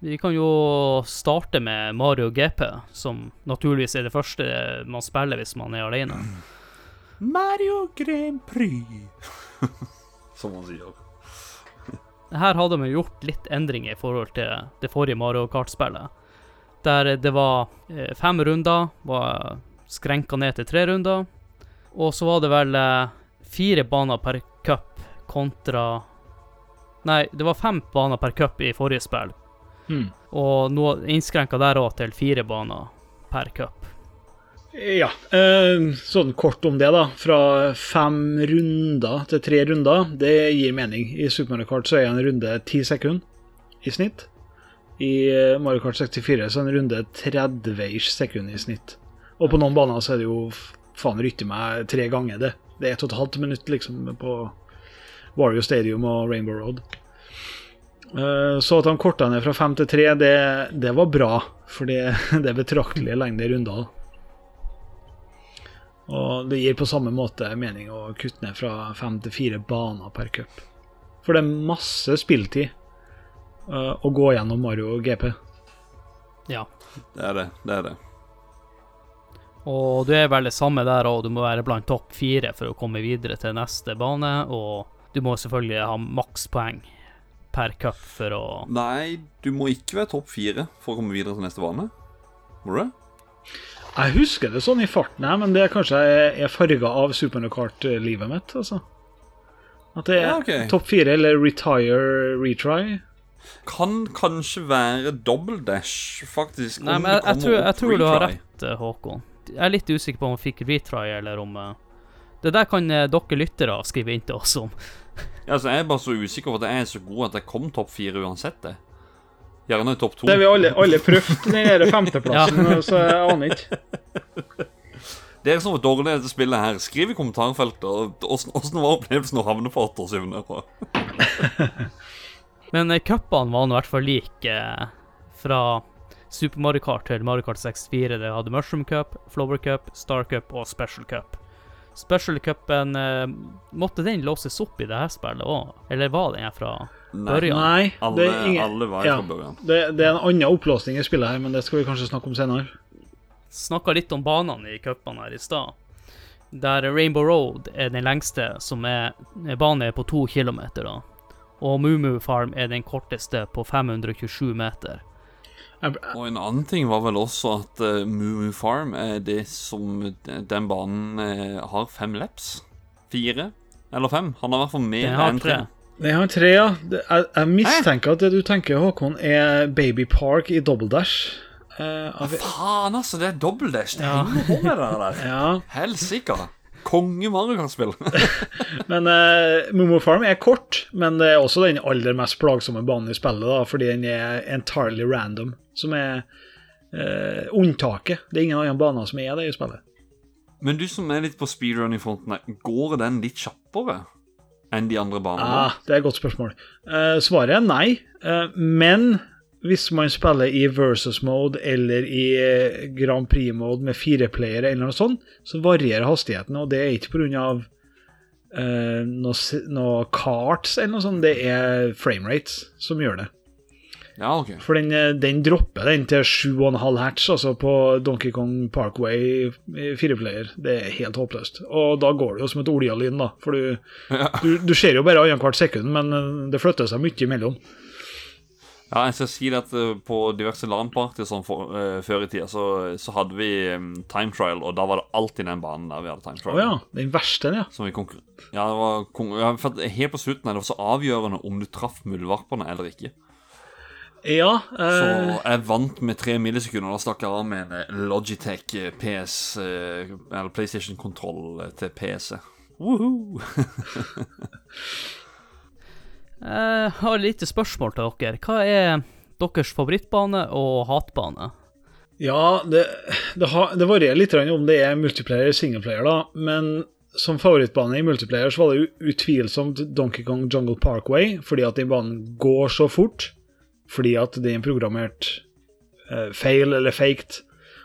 Vi kan jo starte med Mario GP, som naturligvis er det første man spiller hvis man er alene. Mario Grand Prix. <laughs> Som man sier. Her hadde vi gjort litt endringer i forhold til det forrige Mario Kart-spillet. Der det var eh, fem runder, var skrenka ned til tre runder. Og så var det vel eh, fire baner per cup kontra Nei, det var fem baner per cup i forrige spill. Mm. Og nå innskrenka der òg til fire baner per cup. Ja, eh, sånn kort om det, da. Fra fem runder til tre runder, det gir mening. I Super Mario Kart så er en runde ti sekunder i snitt. I eh, Mario Kart 64 så er en runde 30 sekunder i snitt. Og på noen baner så er det jo faen rytte meg tre ganger det. Det er ett og et halvt minutt liksom på Wario Stadium og Rainbow Road. Eh, Så at de korta ned fra fem til tre, det, det var bra. For det, <laughs> det er betraktelige lengder runder. Og det gir på samme måte mening å kutte ned fra fem til fire baner per cup. For det er masse spilltid eh, å gå gjennom Mario og GP. Ja. Det er det. Det er det. Og du er vel det samme der òg, du må være blant topp fire for å komme videre til neste bane, og du må selvfølgelig ha makspoeng per cup for å Nei, du må ikke være topp fire for å komme videre til neste bane. Må du det? Jeg husker det sånn i farten, her, men det er kanskje jeg er farga av Super Kart-livet mitt. altså. At det er Ja, okay. topp fire eller retire retry. Kan kanskje være double dash, faktisk. Nei, men jeg, jeg, tror, jeg tror du har rett, eh, Håkon. Jeg er litt usikker på om vi fikk retry, eller om uh, Det der kan eh, dere lyttere skrive inn til oss om. <laughs> Ja, altså, jeg er bare så usikker på at jeg er så god at jeg kom topp fire uansett, det. Gjerne topp to. Det har vi alle, alle prøvd, <laughs> den der femteplassen, så jeg aner ikke. Dere som var dårlige i dette spillet her, skriv i kommentarfeltet og åssen var opplevelsen å havne på åttersyvende. på. <laughs> Men eh, cupene var nå i hvert fall like eh, fra Super Mario Kart til Mario Kart 64. Det hadde Mushroom Cup, Flower Cup, Star Cup og Special Cup. Special Cupen eh, Måtte den låses opp i det her spillet òg, eller var den her fra Nei, Børjan. Nei, alle, det er ingen alle var ja. fra børjan. Det, det er en annen opplåsning i spillet her, men det skal vi kanskje snakke om senere. Snakka litt om banene i cupene her i stad. Der Rainbow Road er den lengste, som er bane på to kilometer, da. Og Mumu Farm er den korteste, på 527 meter. Og en annen ting var vel også at uh, Moo Moo Farm er det som Den banen uh, har fem laps. Fire eller fem. Han har i hvert fall mer enn tre. Det har tre, ja. Jeg, jeg mistenker at det du tenker, Håkon, er Baby Park i Double Dash. Uh, av- Faen, altså! Det er dobbeltdash. Det Ja. henger på med det der. <laughs> ja, Helsike. Konge Mario Kart-spill. <laughs> <laughs> men uh, Momo Farm er kort, men det er også den aller mest plagsomme banen i spillet, da, fordi den er entirely random, som er uh, unntaket. Det er ingen andre baner som er det i spillet. Men du som er litt på speedrun i fronten, går den litt kjappere enn de andre banene? Ah, det er et godt spørsmål. Uh, svaret er nei, men hvis man spiller i versus mode eller i eh, Grand Prix-mode med fire playere, eller noe sånt, så varierer hastigheten, og det er ikke pga. Uh, noe, s- noe carts eller noe sånt, det er framerates som gjør det. Ja, ok. For den, eh, den dropper den til 7,5 hertz, altså på Donkey Kong Parkway fireplayer. Det er helt håpløst. Og da går det jo som et oljelyn, da. For du, <laughs> Ja. du, du ser jo bare annethvert sekund, men eh, det flytter seg mye imellom. Ja, jeg skal si at eh, på diverse LAN-partyer sånn for, eh, før i tida, så, så hadde vi um, time trial, og da var det alltid den banen der vi hadde time Å trial. ja, den verste, ja. Som vi ja, det var ja, for helt på slutten er det også avgjørende om du traff muldvarpene eller ikke. Ja, Så eh, jeg vant med tre millisekunder, og da stakk jeg av med en Logitech PS Eller PlayStation-kontroll til PC. Woohoo! <laughs> <laughs> Jeg har et lite spørsmål til dere. Hva er deres favorittbane og hatbane. Ja, det, det, har, det varierer litt om det er multiplayer eller singleplayer, da. Men som favorittbane i multiplayer så var det utvilsomt Donkey Kong Jungle Parkway, fordi at den banen går så fort. Fordi at det er programmert eh, feil eller faked.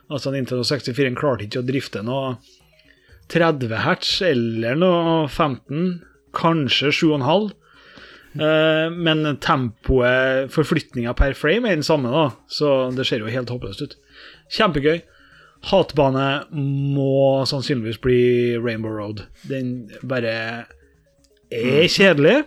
Altså Nintendo 64 klarte ikke å drifte noe 30 hertz eller noe 15, kanskje 7,5. Eh, men tempoet, forflytninga per frame, er den samme, da. Så det ser jo helt håpløst ut. Kjempegøy. Hatbane må sannsynligvis bli Rainbow Road. Den bare er kjedelig,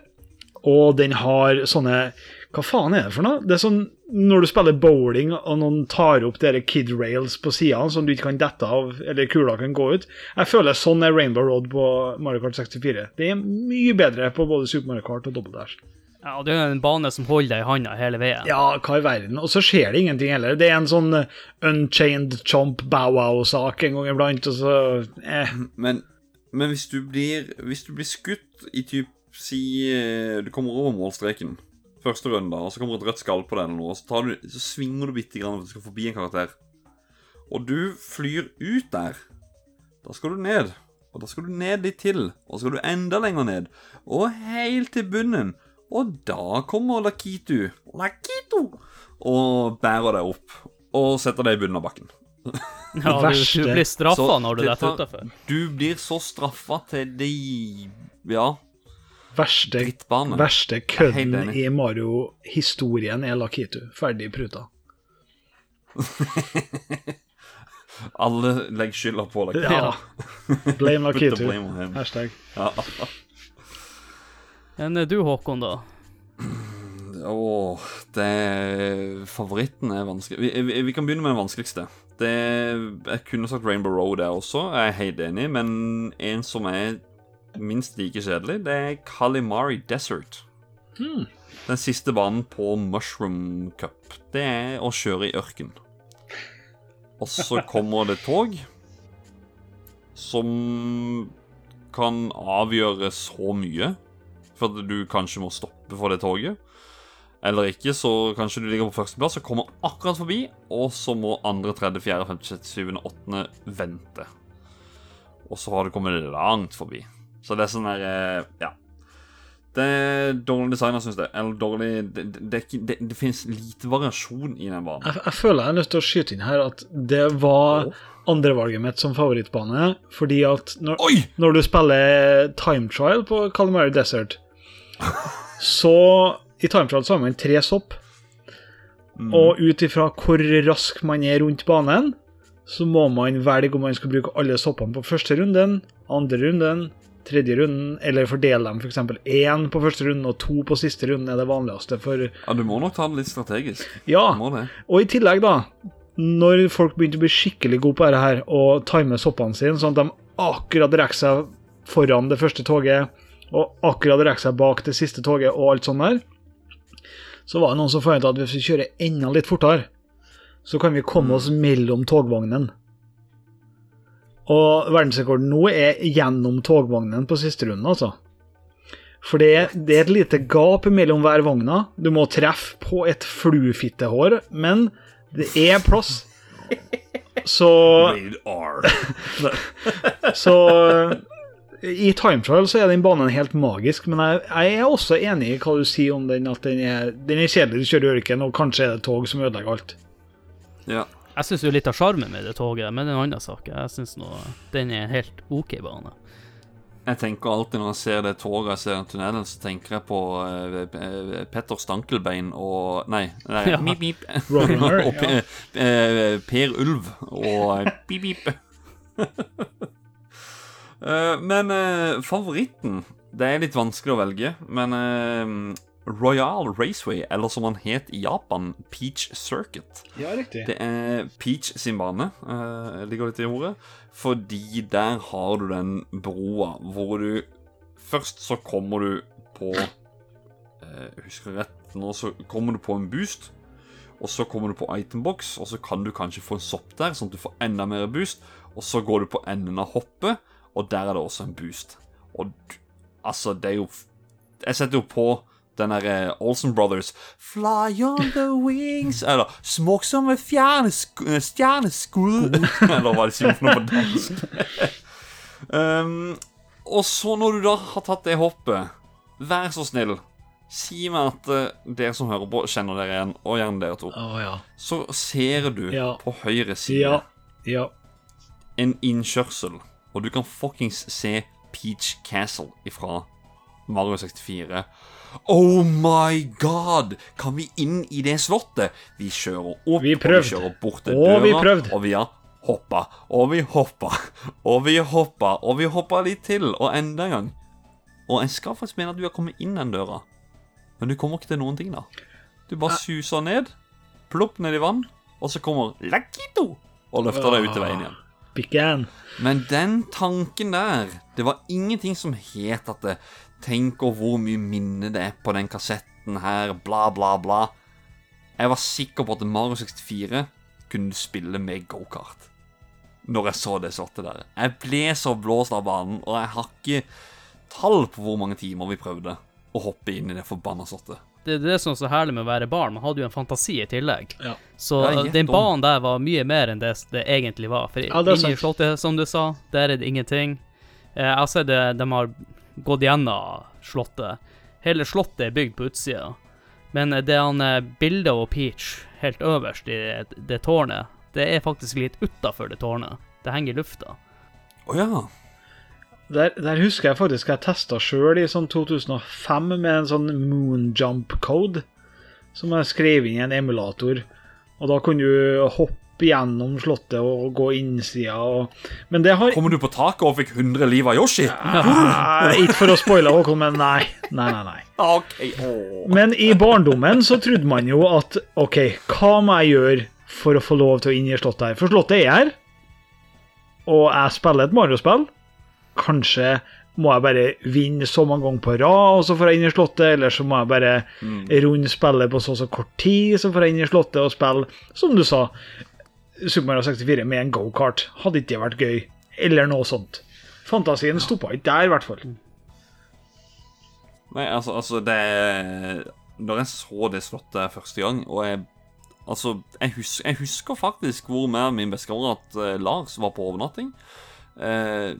og den har sånne Hva faen er det for noe? Det er sånn når du spiller bowling og noen tar opp dere kid rails på sidene som du ikke kan dette av, eller kula kan gå ut. Jeg føler sånn er Rainbow Road på Mario Kart 64. Det er mye bedre på både Super Mario Kart og Double Dash. Ja, og det er en bane som holder deg i handa hele veien. Ja, hva i verden? Og så skjer det ingenting heller. Det er en sånn eh, unchained chomp bow wow-sak en gang iblant, og så eh. Men, men hvis du blir Hvis du blir skutt i typ Si eh, du kommer over målstreken første runde, og så kommer et rødt skall på den, og så, tar du, så svinger du bitte grann for at du skal forbi en karakter. Og du flyr ut der. Da skal du ned. Og da skal du ned litt til. Og så skal du enda lenger ned. Og helt til bunnen. Og da kommer Lakitu Lakitu og bærer deg opp. Og setter deg i bunnen av bakken. Ja, du, du blir straffa når du det detter utafor. Du blir så straffa til de Ja, Verste, verste kødden i Mario-historien er Lakitu. Ferdig pruta. <laughs> Alle legger skylda på Lakitu. Ja. Blame <laughs> Lakitu. blame. Hashtag. Ja. Men eh, du, Håkon, da? Åh, det Favoritten er vanskelig. Vi, vi, vi kan begynne med den vanskeligste. Det, jeg kunne sagt Rainbow Road der også, jeg er helt enig, men en som er minst like kjedelig, det er Kalimari Desert. Hmm. Den siste banen på Mushroom Cup. Det er å kjøre i ørken. Og så <laughs> kommer det tog som kan avgjøre så mye. For at du kanskje må stoppe for det toget. Eller ikke, så kanskje du ligger på førsteplass og kommer akkurat forbi, og så må andre, tredje, fjerde, femte, sjette, syvende, åttende vente. Og så har du kommet langt forbi. Så det er sånn der eh, Ja. Det er dårlig designer, syns jeg. Eller dårlig Det, det, det, det, finnes lite variasjon i den banen. Jeg, jeg føler jeg er nødt til å skyte inn her at det var andrevalget mitt som favorittbane, fordi at når, når du spiller time trial på Calamari Desert, <laughs> så I time trial så har man tre sopp, og ut ifra hvor rask man er rundt banen, så må man velge om man skal bruke alle soppene på første runden, andre runden, tredje runden, eller fordele dem f.eks. én på første runden og to på siste runden er det vanligste. For Ja, du må nok ta det litt strategisk. ja, og i tillegg, da, når folk begynte å bli skikkelig gode på dette her, og time soppene sine, sånn at de akkurat rekker seg foran det første toget, og akkurat rekker seg bak det siste toget, og alt sånt der, så var det noen som forventa at hvis vi kjører enda litt fortere, så kan vi komme oss mellom togvognen. Og verdensrekorden nå er gjennom togvognen på siste runden, altså. For det, det er et lite gap mellom hver vogna. Du må treffe på et fluefittehår, men det er plass. Så, <laughs> så I time trial så er den banen helt magisk, men jeg, jeg er også enig i hva du sier om den, at den er, den er kjedelig. Du kjører i ørken, og kanskje er det tog som ødelegger alt. Ja. Jeg syns jo litt av sjarmen med det toget, men det er en annen sak. Jeg syns den er en helt OK bane. Jeg tenker alltid når jeg ser det toget jeg ser den tunnelen, så tenker jeg på eh, Petter Stankelbein og Nei, nei Ja. mip, mip. <laughs> Runner, og ja. Eh, Per Ulv og pip, pip. <laughs> Eh, men favoritten Det er litt vanskelig å velge, men Royal Raceway, eller som han het i Japan, Peach Circuit. Ja, riktig. Det er Peach sin bane, eh, ligger litt i ordet. Fordi der har du den broa hvor du Først så kommer du på eh, Jeg husker rett nå, så kommer du på en boost. Og så kommer du på itembox, og så kan du kanskje få en sopp der, sånn at du får enda mer boost. Og så går du på enden av hoppet, og der er det også en boost. Og altså, det er jo Jeg setter jo på den derre Olsen Brothers Fly on the wings <laughs> Eller Småk som et fjernesk stjerneskudd <laughs> Eller hva de sier for noe på dansk. <laughs> um, og så, når du da har tatt det hoppet, vær så snill, si meg at eh, dere som hører på, kjenner dere igjen, og gjerne dere to. Oh, ja. Så ser du Ja. på høyre side Ja. Ja. en innkjørsel, og du kan fuckings se Peach Castle ifra Mario 64. Oh my god! Kan vi inn i det slottet? Vi kjører opp, Vi og vi kjører bort til Og døra, vi og vi har hoppa, og vi hoppa, og vi hoppa, og vi hoppa litt til, og enda en gang. Og jeg skal faktisk mene at du har kommet inn den døra, men du kommer ikke til noen ting, da. Du bare suser ned, plopp ned i vann, og så kommer Lakito og løfter deg ut til veien igjen. Began. Men den tanken der Det var ingenting som het at det, Tenk over hvor mye minne det er på den kassetten her, bla, bla, bla. Jeg var sikker på at Mario 64 kunne du spille med gokart. Når jeg så det slottet der. Jeg ble så blåst av banen, og jeg har ikke tall på hvor mange timer vi prøvde å hoppe inn i det forbanna slottet. Det er det som er så herlig med å være barn, man hadde jo en fantasi i tillegg. Ja. Så Ja, den banen der var mye mer enn det det egentlig var. For Ja, inni slottet, som du sa, der er det ingenting. Eh, Jeg har sett det, de har gått gjennom slottet. Hele slottet er bygd på utsida. Men det han eh, bildet av Peach helt øverst i det, det tårnet, det er faktisk litt utafor det tårnet. Det henger i lufta. Å ja. Der, der husker jeg faktisk jeg testa sjøl i sånn 2005 med en sånn moonjump code som jeg skrev inn i en emulator. Og da kunne du hoppe gjennom slottet og gå innsida og Men det har Kommer du på taket og fikk 100 liv av Yoshi? Ah, Ikke for å spoile Håkon, men nei. Nei, nei, nei. <laughs> Okay. Men i barndommen så trodde man jo at OK, hva må jeg gjøre for å få lov til å inn i slottet her? For slottet er her, og jeg spiller et Mario-spill. Kanskje må jeg bare vinne så mange ganger på rad, og så får jeg inn i slottet, eller så må jeg bare runde spillet på så og så kort tid, så får jeg inn i slottet og spille, som du sa, Super Mario 64 med en gokart. Hadde ikke det vært gøy? Eller noe sånt. Fantasien stoppa ikke der, i hvert fall. Nei, altså, altså det Når jeg så det slottet første gang, og jeg Altså, jeg, hus jeg husker faktisk hvor med min bestekamerat eh, Lars var på overnatting. Eh,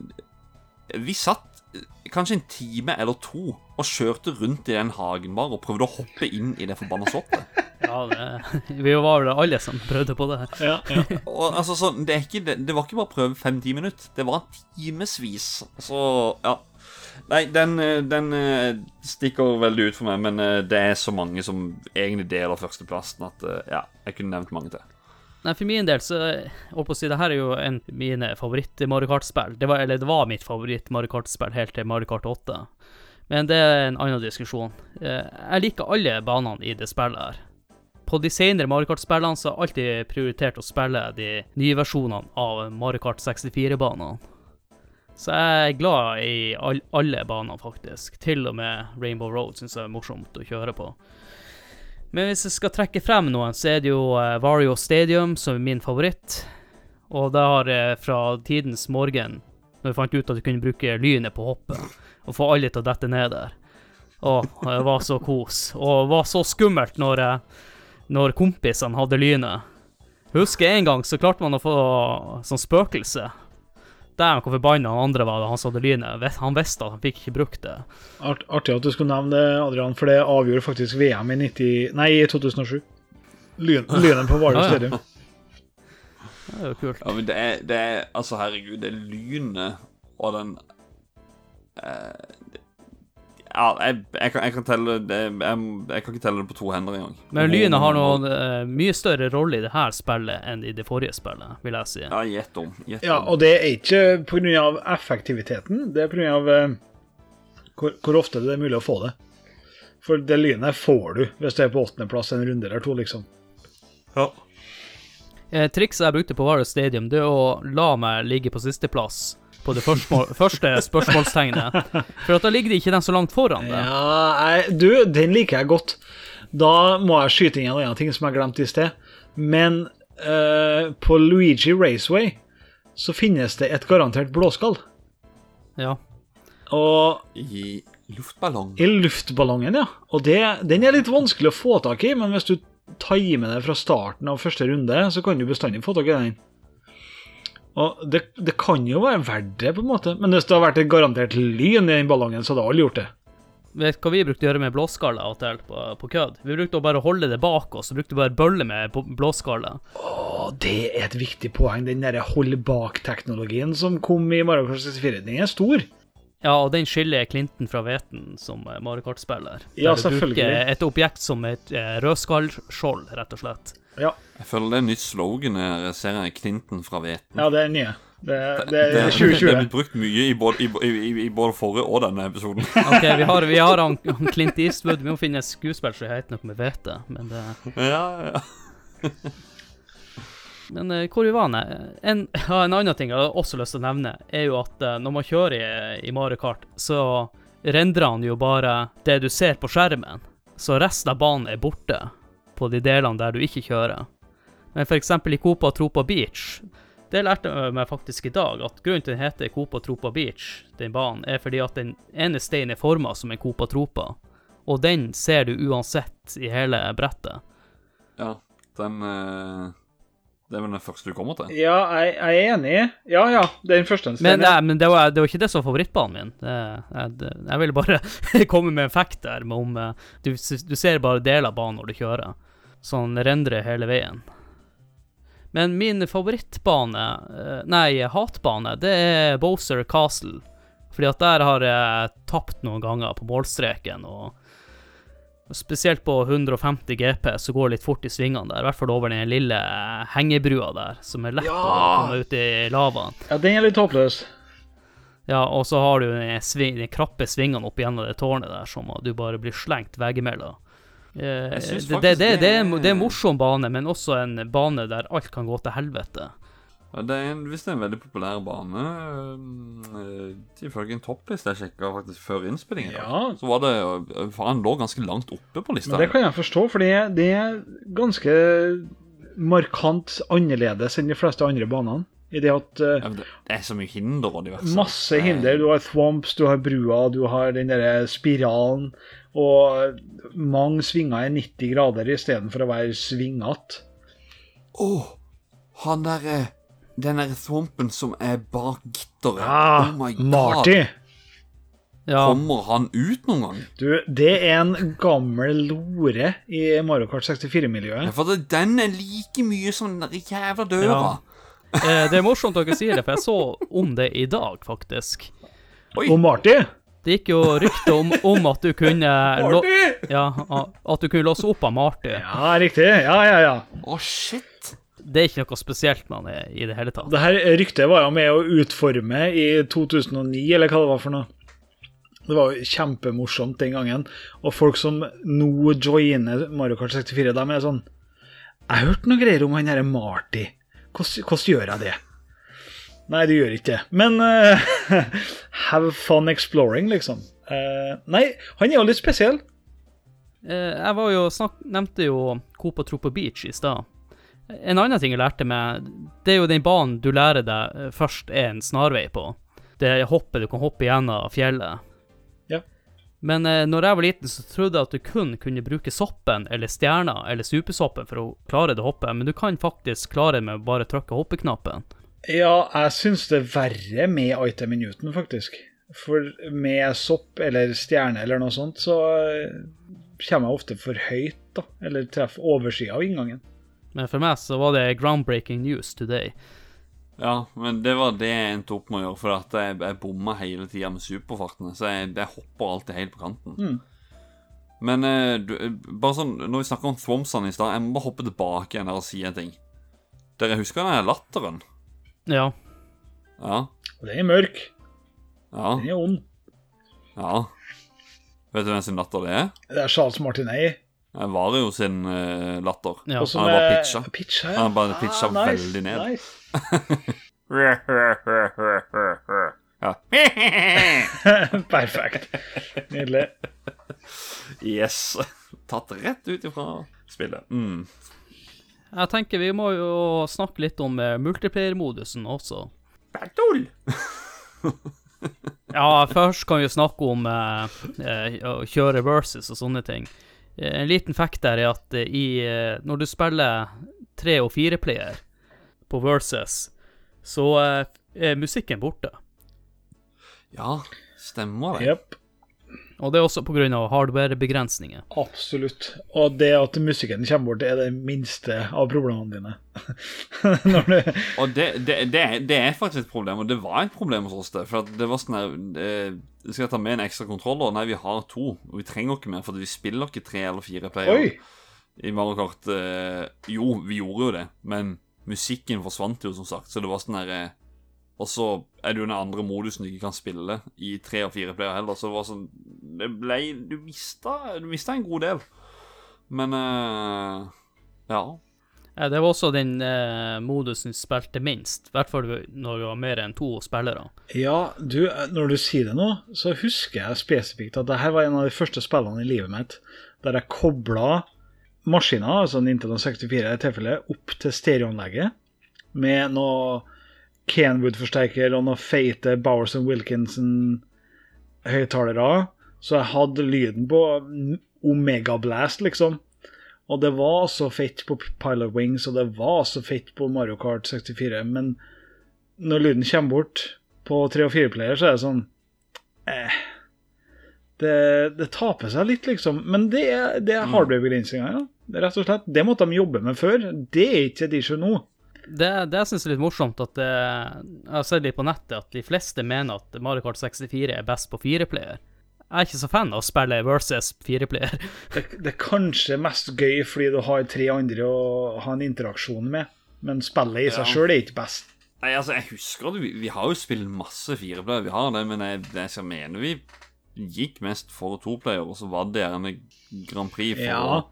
vi satt eh, kanskje en time eller to og kjørte rundt i den hagen bare og prøvde å hoppe inn i det forbanna slottet. Ja, det, vi var vel alle som prøvde på det. Ja, ja. Og altså, så, det, er ikke, det, det var ikke bare å prøve fem-ti minutter. Det var timevis. Så, ja. Nei, den, eh, den eh, stikker veldig ut for meg, men eh, det er så mange som egentlig deler førsteplassen at ja, jeg kunne nevnt mange til. Nei, For min del, så holdt på å si, det her er jo en mine favoritt-Mario Kart-spill. Det var, eller det var mitt favoritt-Mario Kart-spill helt til Mario Kart 8. Men det er en annen diskusjon. Eh, Jeg liker alle banene i det spillet her. På de senere Mario Kart-spillene så har jeg alltid prioritert å spille de nye versjonene av Mario Kart 64-banene. Så jeg er glad i all, alle banene, faktisk. Til og med Rainbow Road syns jeg er morsomt å kjøre på. Men hvis jeg skal trekke frem noen, så er det jo eh, Vario Stadium som er min favoritt. Og det har jeg fra tidens morgen, når vi fant ut at vi kunne bruke lynet på hoppet, og få alle til å dette ned der. Å, det var så kos. Og det var så skummelt når, eh, når kompisene hadde lynet. Husker en gang så klarte man å få sånn spøkelse. Der hvor forbanna han andre var da han hadde det lynet. Han visste at han fikk ikke brukt det. Art, artig at du skulle nevne det, Adrian, for det avgjorde faktisk VM i 90, nei, i 2007. Lyn, lynen på Hvaler <laughs> ja. Det er jo kult. Ja, men det er, det er Altså, herregud, det er lynet og den eh, Ja, jeg, jeg, kan, jeg kan telle det jeg, jeg kan ikke telle det på to hender engang. Men lynet har noen uh, mye større rolle i det her spillet enn i det forrige spillet, vil jeg si. Ja, gjett om. Gjett Ja, og det er ikke pga. effektiviteten, det er pga. Uh, hvor, hvor ofte det er mulig å få det. For det lynet får du hvis det er på åttendeplass en runde eller to, liksom. Ja. Eh, trikset jeg brukte på Wario Stadium, det er å la meg ligge på sisteplass på det første, første spørsmålstegnet. For at da ligger det ikke den så langt foran det. Ja, jeg, du, den liker jeg godt. Da må jeg skyte inn en annen ting som jeg glemte i sted. Men uh, på Luigi Raceway så finnes det et garantert blåskall. Ja. Og I Luftballong. I luftballongen, ja. Og det, den er litt vanskelig å få tak i, men hvis du timer det fra starten av første runde, så kan du bestandig få tak i den. Og det, det kan jo være verdt det, på en måte. Men hvis det hadde vært et garantert lyn i den ballongen, så hadde alle gjort det. Vet du hva vi brukte å gjøre med blåskaller av og til på, på kødd? Vi brukte å bare holde det bak oss, og brukte bare bølle med på- blåskaller. Og det er et viktig poeng. Den derre hold bak-teknologien som kom i Mario Kart 64, den er stor. Ja, og den skiller Clinton fra Veten som eh, Mario Kart-spiller. Ja, selvfølgelig. du bruker et objekt som et eh, rødskallskjold, rett og slett. Ja, Jeg føler det er nytt slogan her. Jeg ser Clinton fra Veten. ja det er nye. Det, det Det, er det er 2020. blitt brukt mye i både, i, i, i både forrige og denne episoden. <laughs> OK, vi har, vi har han, han Clint Eastwood. Vi må finne et skuespill som heter noe med hvete. Men, det, ja, ja. men eh, hvor vi var nå? En, ja, en annen ting jeg har også lyst til å nevne, er jo at eh, når man kjører i, i Mario Kart, så rendrer han jo bare det du ser på skjermen. Så resten av banen er borte på de delene der du ikke kjører. Men eksempel i Copa Tropa Beach, det lærte jeg meg faktisk i dag, at grunnen til den heter Copa Tropa Beach, den banen, er fordi at den ene steinen er forma som en Copa Tropa. Og den ser du uansett i hele brettet. ja den eh, Det er vel den første du kommer til? Ja, jeg, jeg er enig. Ja, ja. Det er den første. Men, nei, men det, var, det var ikke det som var favorittbanen min. Det, jeg, jeg ville bare <laughs> komme med en fact der med om eh, du, du ser bare deler av banen når du kjører. Sånn rendrer hele veien. Men min favorittbane, eh, nei, hatbane, det er Bowser Castle. Fordi at der har jeg tapt noen ganger på målstreken, og spesielt på 150 GP så går det litt fort i svingene der. I hvert fall over den lille hengebrua der, som er lett å komme ut i lavaen. Ja, den er litt håpløs. Ja, og så har du de, sving, de krappe svingene opp gjennom det tårnet der, som at du bare blir slengt veggimellom. Eh, det, det, det- det er en morsom bane, men også en bane der alt kan gå til helvete. Det er en, hvis det er en veldig populær bane øh, Ifølge en toppliste jeg sjekka faktisk før innspillingen, Ja. så var det øh, Faen, lå ganske langt oppe på lista. Men det kan jeg forstå, for det, er ganske markant annerledes enn de fleste andre banene. I det at uh, ja, det, er så mye hinder og diverse. Masse hinder. Du har thwomps, du har brua, du har den derre spiralen. Og mange svinger er 90 grader istedenfor å være svingete. Å, han derre Den derre thwompen som er bak gitteret. Ah, oh my god. Marty! Ja, Kommer han ut noen gang? Du, det er en gammel lore i Mario Kart 64-miljøet. Ja, for den er like mye som den der jævla døra. Ja. eh, det er morsomt dere sier det, for jeg så om det i dag, faktisk. Oi. Og Marty! Det gikk jo rykte om, om at du kunne Marty! Ja, at du kunne låse opp av Marty. Ja, riktig. Ja, ja, ja. Å, shit. Det er ikke noe spesielt med han i det hele tatt. Det her ryktet var jo med å utforme i 2009, eller hva det var for noe. Det var jo kjempemorsomt den gangen. Og folk som nå joiner Mario Kart 64, de er sånn Jeg hørte noe greier om han derre Marty. Hvordan, hvordan gjør jeg det? Nei, du gjør ikke det. Men uh, <laughs> have fun exploring, liksom. Uh, nei, han er jo litt spesiell. Uh, Jeg var jo snakk, nevnte jo Copa Tropa Beach i stad. En annen ting jeg lærte meg, det er jo den banen du lærer deg eh, først er en snarvei på. Det hoppet du kan hoppe gjennom fjellet. Ja. Men eh, når jeg var liten, så trodde jeg at du kun kunne bruke soppen eller stjerna eller supersoppen for å klare det hoppet, men du kan faktisk klare det med å bare trykke hoppeknappen. Ja, jeg syns det er verre med item i Newton, faktisk. For med sopp eller stjerne eller noe sånt, så eh, kommer jeg ofte for høyt, da. Eller treffer oversida av inngangen. Men for meg så var det groundbreaking news today. Ja, men det var det jeg endte opp med å gjøre, for at jeg, jeg bomma hele tida med superfartene. Så jeg, jeg hopper alltid helt på kanten. Mm. Men eh, du, bare sånn, når vi snakker om Thwomsene i stad, jeg må bare hoppe tilbake igjen der og si en ting. Dere husker den latteren? Ja. Ja. Den er mørk. Ja. Den er ond. ja. Vet du hvem sin latter det er? Det er Charles Martinet. Det var jo sin uh, latter. ja. Også Han bare pitcha. pitcha. pitcha, Han bare pitcha Ah, nice, veldig ned. Nice. <laughs> <laughs> Perfekt. Nydelig. Yes. Tatt rett ut ifra spillet. Mm. Jeg tenker vi må jo snakke litt om eh, multiplayer-modusen også. Battle! Ja, først kan vi snakke om eh, eh, å kjøre versus og sånne ting. Eh, en liten fact der er at eh, i, eh, når du spiller tre- og fireplayer på versus, så er musikken borte. Ja, stemmer det. Jepp. Og det er også pga. hardware-begrensninger. Absolutt. Og det at musikken kommer bort, er det minste av problemene dine. <laughs> Når du Og det, det, det, er, det er faktisk et problem, og det var et problem hos oss. det For at det var sånn her eh, Skal jeg ta med en ekstra kontroller? Nei, vi har to. Og vi trenger ikke mer, for vi spiller ikke tre eller fire player Oi! i Mario Kart. Eh, jo, vi gjorde jo det, men musikken forsvant jo, som sagt. Så det var sånn her eh, Og så er det jo den andre modusen du ikke kan spille i tre og fire player heller. Så det var sånn Det ble Du mista, du mista en god del. Men uh, Ja. Det var også den eh, modusen spilte minst, i hvert fall når du var mer enn to spillere. Ja, du, når du sier det nå, så husker jeg spesifikt at dette var en av de første spillene i livet mitt der jeg kobla maskiner, altså Nintendo 64 i tilfelle, opp til stereoanlegget med noe Kenwood-forsterker og noen feite Bowers Wilkinson-høyttalere. Så jeg hadde lyden på Omega Blast, liksom. Og det var så fett på Pilot Wings, og det var så fett på Mario Kart 64, men når lyden kommer bort på 3 og 4-player, så er det sånn eh, det, det taper seg litt, liksom. Men det, det er hardware-begrensninger, ja. Rett og slett. Det måtte de jobbe med før. Det er ikke et issue nå. Det, det jeg syns er litt morsomt, at det, jeg har sett litt på nettet at de fleste mener at Mario Kart 64 er best på fireplayer. Jeg er ikke så fan av å spille versus fireplayer. Det, det er kanskje mest gøy fordi du har tre andre å ha en interaksjon med, men spillet i seg Ja. sjøl er ikke best. Nei, altså, jeg husker at vi, vi har jo spilt masse fireplayer, vi har det, men jeg, jeg mener vi gikk mest for toplayer, og så var det gjerne Grand Prix for Ja.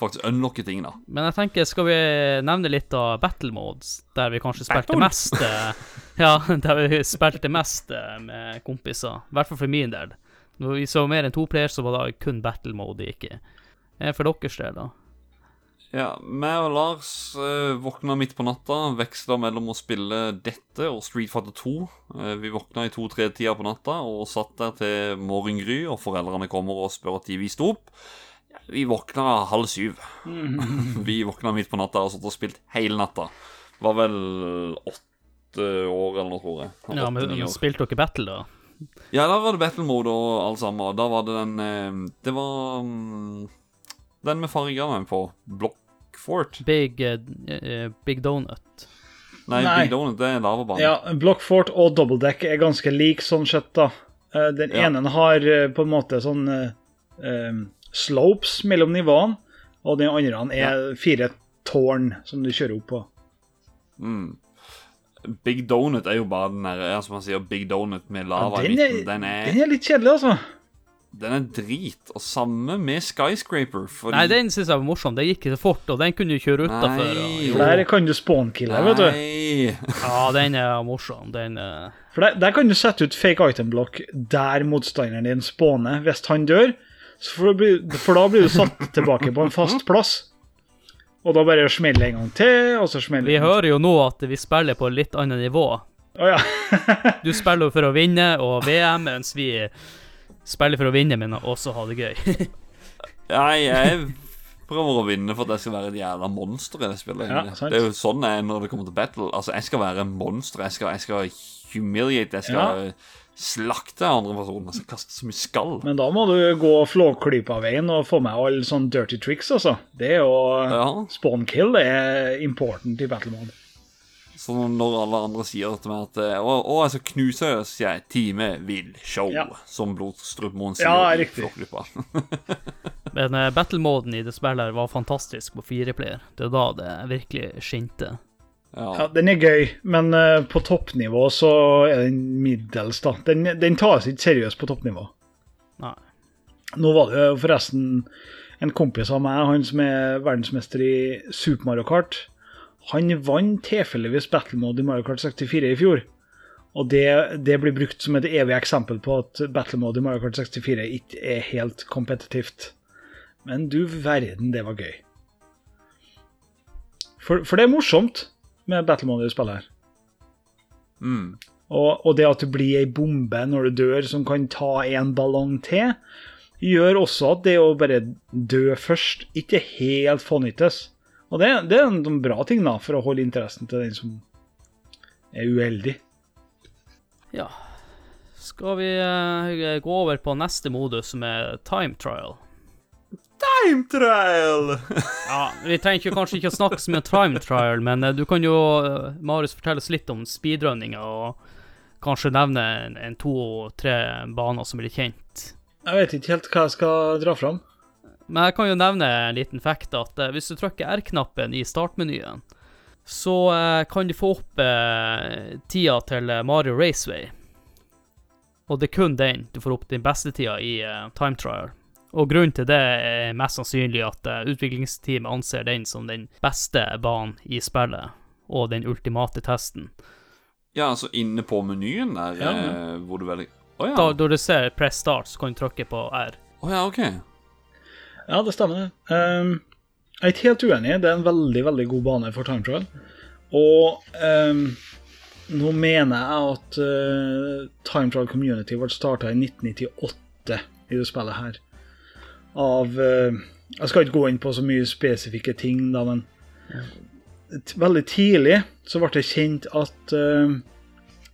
Faktisk unlocke ting, da. Men jeg tenker, skal vi nevne litt av battle modes, der vi kanskje spilte mest eh, Ja, <laughs> der vi spilte mest eh, med kompiser. I hvert fall for min del. Når vi så mer enn to players, så var det kun battle mode det gikk i. Eh, For deres del, da? Ja, meg og Lars eh, våkna midt på natta, veksla mellom å spille dette og Street Fighter 2. Eh, vi våkna i to-tre-tida på natta og satt der til morgengry, og foreldrene kommer og spør at de vi sto opp. Vi våkna halv syv. <laughs> vi våkna midt på natta og satt og spilt hele natta. Var vel åtte år eller noe, tror jeg. Ja, men, men. Spilte dere battle, da? Ja, da var det battle mode og alt sammen. Da var det den eh, Det var mm, den med fargene på. Blockfort. Big, eh, Big Donut. Nei, Nei. Big Donut, det er lavabane. Ja, Blockfort og Double Deck er ganske lik sånn sett, da. Den Ja. ene har på en måte sånn eh, slopes mellom nivåene, og den andre er fire tårn som du kjører opp på. Mm. Big Donut er jo bare den der, som man sier, Big Donut med lava Ja, den, er, midten. Den er, den er litt kjedelig, altså. den er drit. Og samme med Skyscraper. Fordi Nei, den syns jeg var morsom. Det gikk ikke så fort, og den kunne du kjøre utafor. Nei. Der kan du spawnkille, vet du. Ja, den er morsom. Den er For der, der kan du sette ut fake item block der motstanderen din spawner. Hvis han dør, for, da blir- for da blir du satt tilbake på en fast plass. Og da bare smeller en gang til, og så smeller Vi hører jo nå at vi spiller på litt annet nivå. Oh, ja. <laughs> Du spiller jo for å vinne og VM, mens vi spiller for å vinne, men også ha det gøy. <laughs> Nei, jeg prøver å vinne for at jeg skal være et jævla monster i det spillet. Ja, det er jo sånn jeg er når det kommer til battle. Altså, jeg skal være en monster. Jeg skal, jeg skal humiliate. Jeg skal slakte andre personer. som kaster kaste så mye skall. Men da må du gå flåklypa-veien og få med alle sånne dirty tricks, altså. Det er jo Ja. Spawn kill er important i battle mode. Så når alle andre sier til meg at Å, å jeg skal knuse, så sier jeg 'Time vil show', Ja. som Blodstrupmoen sier. Ja, i riktig. <laughs> Men uh, battle-moden i det spillet her var fantastisk på fireplayer. Det er da det virkelig skinte. Ja. Ja, den er gøy, men uh, på toppnivå så er den middels, da. Den, den tas ikke seriøst på toppnivå. Nei. Nå var det jo forresten en kompis av meg, han som er verdensmester i Super Mario Kart. Han vant tilfeldigvis battle mode i Mario Kart 64 i fjor. Og det, det blir brukt som et evig eksempel på at battle mode i Mario Kart 64 ikke er helt kompetitivt. Men du verden, det var gøy. For, for det er morsomt med battle mode i spillet her. Mm. Og, og det at det blir ei bombe når du dør som kan ta en ballong til, gjør også at det å bare dø først ikke helt fånyttes. Og det, det er en sånn bra ting da, for å holde interessen til den som er uheldig. Ja. Skal vi uh, gå over på neste modus, som er time trial? Time trial! Ja, Vi trenger ikke, kanskje ikke å snakke så mye om time trial, men eh, du kan jo, eh, Marius, fortelle oss litt om speedrunninga, og kanskje nevne en, en to-tre baner som blir kjent. Jeg vet ikke helt hva jeg skal dra fram. Men jeg kan jo nevne en liten fact at eh, hvis du trykker R-knappen i startmenyen, så kan du få opp eh, tida til Mario Raceway. Og det er kun den du får opp din beste tida i eh, time trial. Og grunnen til det er mest sannsynlig at eh, utviklingsteamet anser den som den beste banen i spillet, og den ultimate testen. Ja, altså inne på menyen der, Ja. eh, hvor du velger Å ja. Da, du ser press start, så kan du trykke på R. Å ja, OK. Ja, det stemmer det. Um, jeg er ikke helt uenig. Det er en veldig, veldig god bane for time trial. Og um, nå mener jeg at uh, time trial community ble starta i 1998 i det spillet her. Av eh, Jeg skal ikke gå inn på så mye spesifikke ting, da, men veldig tidlig så ble det kjent at eh,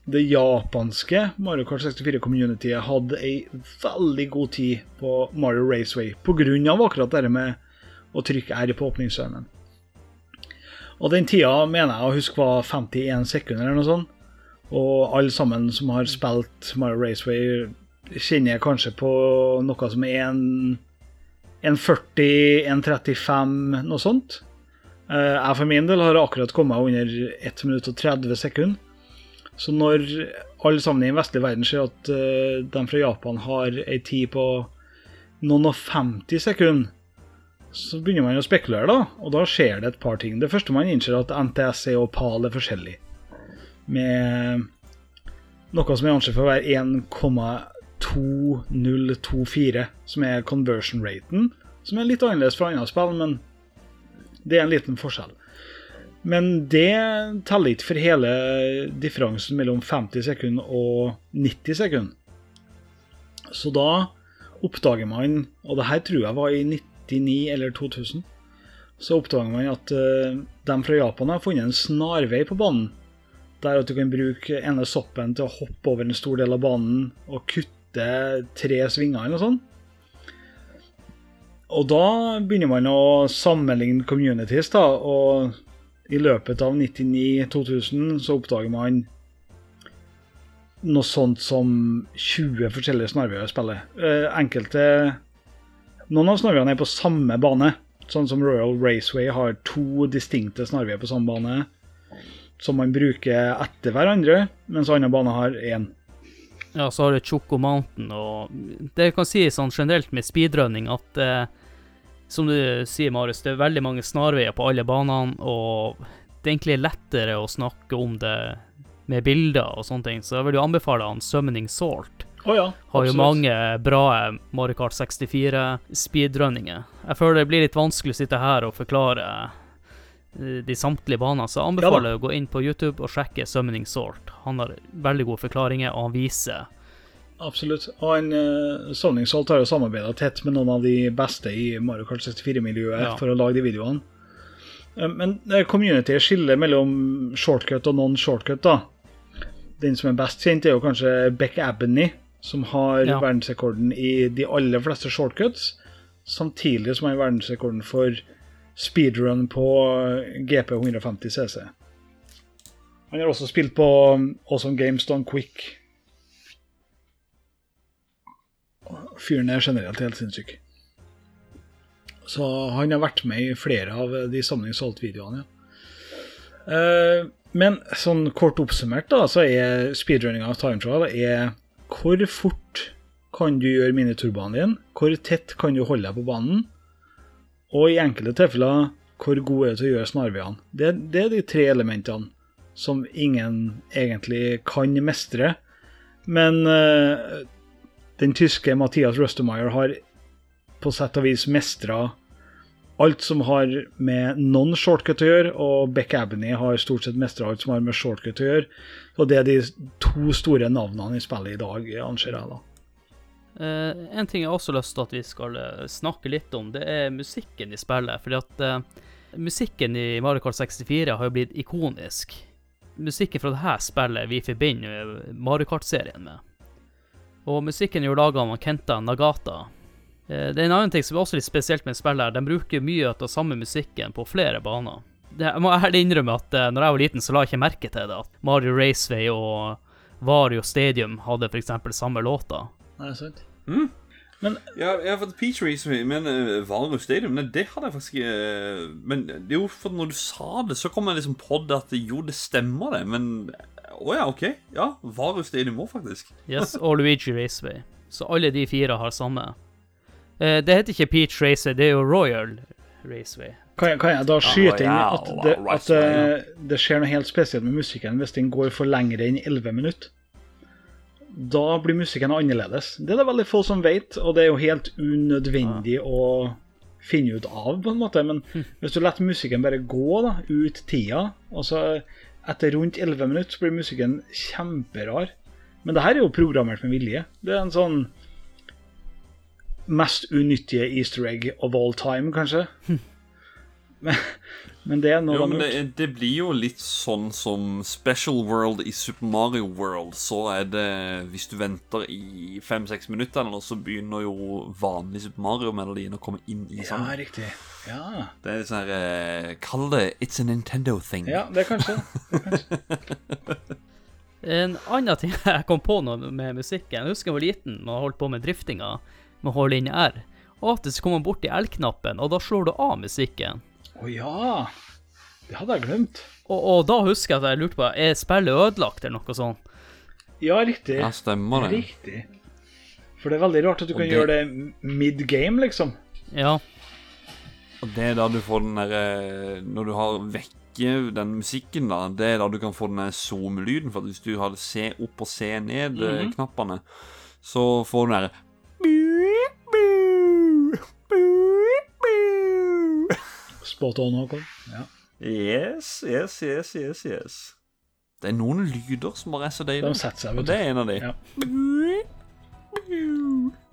det japanske Mario Kart 64-communityet hadde ei veldig god tid på Mario Raceway pga. akkurat det med å trykke R på åpningsskjermen. Og den tida mener jeg å huske var 51 sekunder eller noe sånt. Og alle sammen som har spilt Mario Raceway, kjenner kanskje på noe som er en, en 40, en 35, noe sånt. Eh, Jeg for min del har akkurat kommet under 1 minutt og 30 sekunder. Så når alle sammen i den vestlige verden ser at eh, de fra Japan har ei tid på noen og 50 sekunder, så begynner man å spekulere, da. Og da skjer det et par ting. Det første man innser, at NTSC og PAL er forskjellig. Med noe som er ansett for å være 1,2024, som er conversion raten. Som er litt annerledes fra andre spill, men det er en liten forskjell. Men det teller ikke for hele differansen mellom 50 sekunder og 90 sekunder. Så da oppdager man, og det her tror jeg var i 99 eller 2000, så oppdager man at uh, de fra Japan har funnet en snarvei på banen. Der at du kan bruke ene soppen til å hoppe over en stor del av banen og kutte tre svinger eller noe sånt. Og da begynner man å sammenligne communities, da, og i løpet av 99-2000 så oppdager man noe sånt som 20 forskjellige snarveier å spillet. Eh, enkelte Noen av snarveiene er på samme bane, sånn som Royal Raceway har to distinkte snarveier på samme bane, som man bruker etter hverandre, mens andre baner har én. Ja, så har du Choco Mountain, og det jeg kan si sånn generelt med speedrunning at eh, som du sier, Marius, det er veldig mange snarveier på alle banene, og det er egentlig lettere å snakke om det med bilder og sånne ting, så jeg vil jo anbefale han Summoning Salt. Oh ja. Har jo mange bra Mario Kart 64 speedrunninger. Jeg føler det blir litt vanskelig å sitte her og forklare de samtlige baner, så anbefaler jeg ja, å gå inn på YouTube og sjekke Summoning Salt. Han har veldig gode forklaringer, og han viser Absolutt. Og en, uh, Summoning Salt har jo samarbeida tett med noen av de beste i Mario Kart 64-miljøet Ja. for å lage de videoene. Eh, Men eh, communityet skiller mellom shortcut og non-shortcut, da. Den som er best kjent, er jo kanskje Beck Abney, som har Ja. verdensrekorden i de aller fleste shortcuts, samtidig som han har verdensrekorden for speedrun på GP 150 CC. Han har også spilt på um, Awesome Games Done Quick. Fyren er generelt helt sinnssyk. Så han har vært med i flere av de Samling Salt-videoene, ja. Eh, men sånn kort oppsummert, da, så er speedrunning av time trial er hvor fort kan du gjøre miniturbanen din, hvor tett kan du holde deg på banen, og i enkelte tilfeller hvor god er du til å gjøre snarveiene. Det, det er de tre elementene som ingen egentlig kan mestre. Men uh, den tyske Mathias Rustermeyer har på sett og vis mestra alt som har med non-shortcut å gjøre, og Beck Abney har stort sett mestra alt som har med shortcut å gjøre. Og det er de to store navnene i spillet i dag, anser jeg da. Eh, en ting jeg også har lyst til at vi skal eh, snakke litt om, det er musikken i spillet. Fordi at uh, musikken i Mario Kart 64 har jo blitt ikonisk. Musikken fra dette spillet vi forbinder Mario Kart-serien med. Og musikken er jo laga av Kenta Nagata. Uh, det er en annen ting som er også litt spesielt med spillet. her. De bruker mye av samme musikken på flere baner. Det, jeg må ærlig innrømme at når jeg var liten, så la jeg ikke merke til det. At Mario Raceway og Vario Stadium hadde f.eks. samme låta. Det sant? Mm. Men Ja, jeg har fått Peach Raceway, men uh, Valro Stadium Nei, det hadde jeg faktisk ikke eh, Men det er jo for når du sa det, så kom jeg liksom på det at jo, det stemmer, det. Men å ja, OK. Ja, Valro Stadium òg, faktisk. Yes, og Luigi Raceway. Så alle de fire har samme. Uh, det heter ikke Peach Raceway, det er jo Royal Raceway. kan jeg, kan jeg da skyte inn at, det, at uh, det skjer noe helt spesielt med musikken hvis den går for lengre enn 11 minutter? Da blir musikken annerledes. Det er det veldig få som vet, og det er jo helt unødvendig å finne ut av, på en måte. Men hvis du lar musikken bare gå da, ut tida, og så etter rundt 11 minutter så blir musikken kjemperar. Men det her er jo programmert med vilje. Det er en sånn mest unyttige easter egg of all time, kanskje. Men, men det er noe Jo, men det, det blir jo litt sånn som Special World i Super Mario World. Så er det Hvis du venter i fem-seks minutter, eller så begynner jo vanlig Super Mario-melodien å komme inn i Ja, riktig. Ja, Det er sånn her eh, Kall det It's a Nintendo thing. ja det er kanskje det. <laughs> En annen ting jeg kom på nå med musikken Jeg husker jeg var liten og holdt på med driftinga med å holde inn R. Og at så kom man bort til L-knappen, og da slår du av musikken. Å ja! Det hadde jeg glemt. Og, og da husker jeg at jeg lurte på Er spillet ødelagt, eller noe sånt. Ja, riktig. Ja, stemmer det. Riktig. For det er veldig rart at du Og kan det- gjøre det mid game, liksom. Ja. Og det er da du får den derre Når du har vekke den musikken, da, det er da du kan få den zoom-lyden. For hvis du hadde se opp og se ned-knappene, så får du den derre Spot on, Håkon. Ja. Yes, yes, yes, yes, yes. Det er noen lyder som bare er så De setter seg, Og vet det er en av de. Ja. <laughs>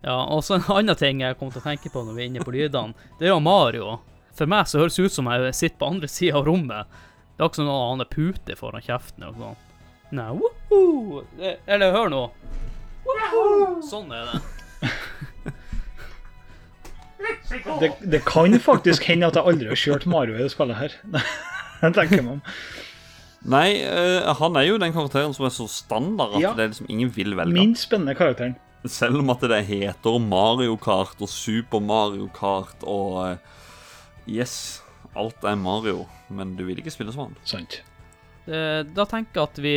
Ja, og så en annen ting jeg kom til å tenke på når vi er inne på lydene, det er jo Mario. For meg så høres det ut som jeg sitter på andre sida av rommet. Det er akkurat som han er pute foran kjeften og sånn. Nei, woho! Eller hør nå. Woho! Sånn er det. <laughs> Det, det kan faktisk hende at jeg aldri har kjørt Mario i det spillet her. <laughs> Det tenker man. Nei, uh, han er jo den karakteren som er så standard at Ja. det er liksom ingen vil velge. Min spennende karakteren. Selv om at det heter Mario Kart og Super Mario Kart og uh, Yes, alt er Mario, men du vil ikke spille som han. Sant. Eh, Da tenker jeg at vi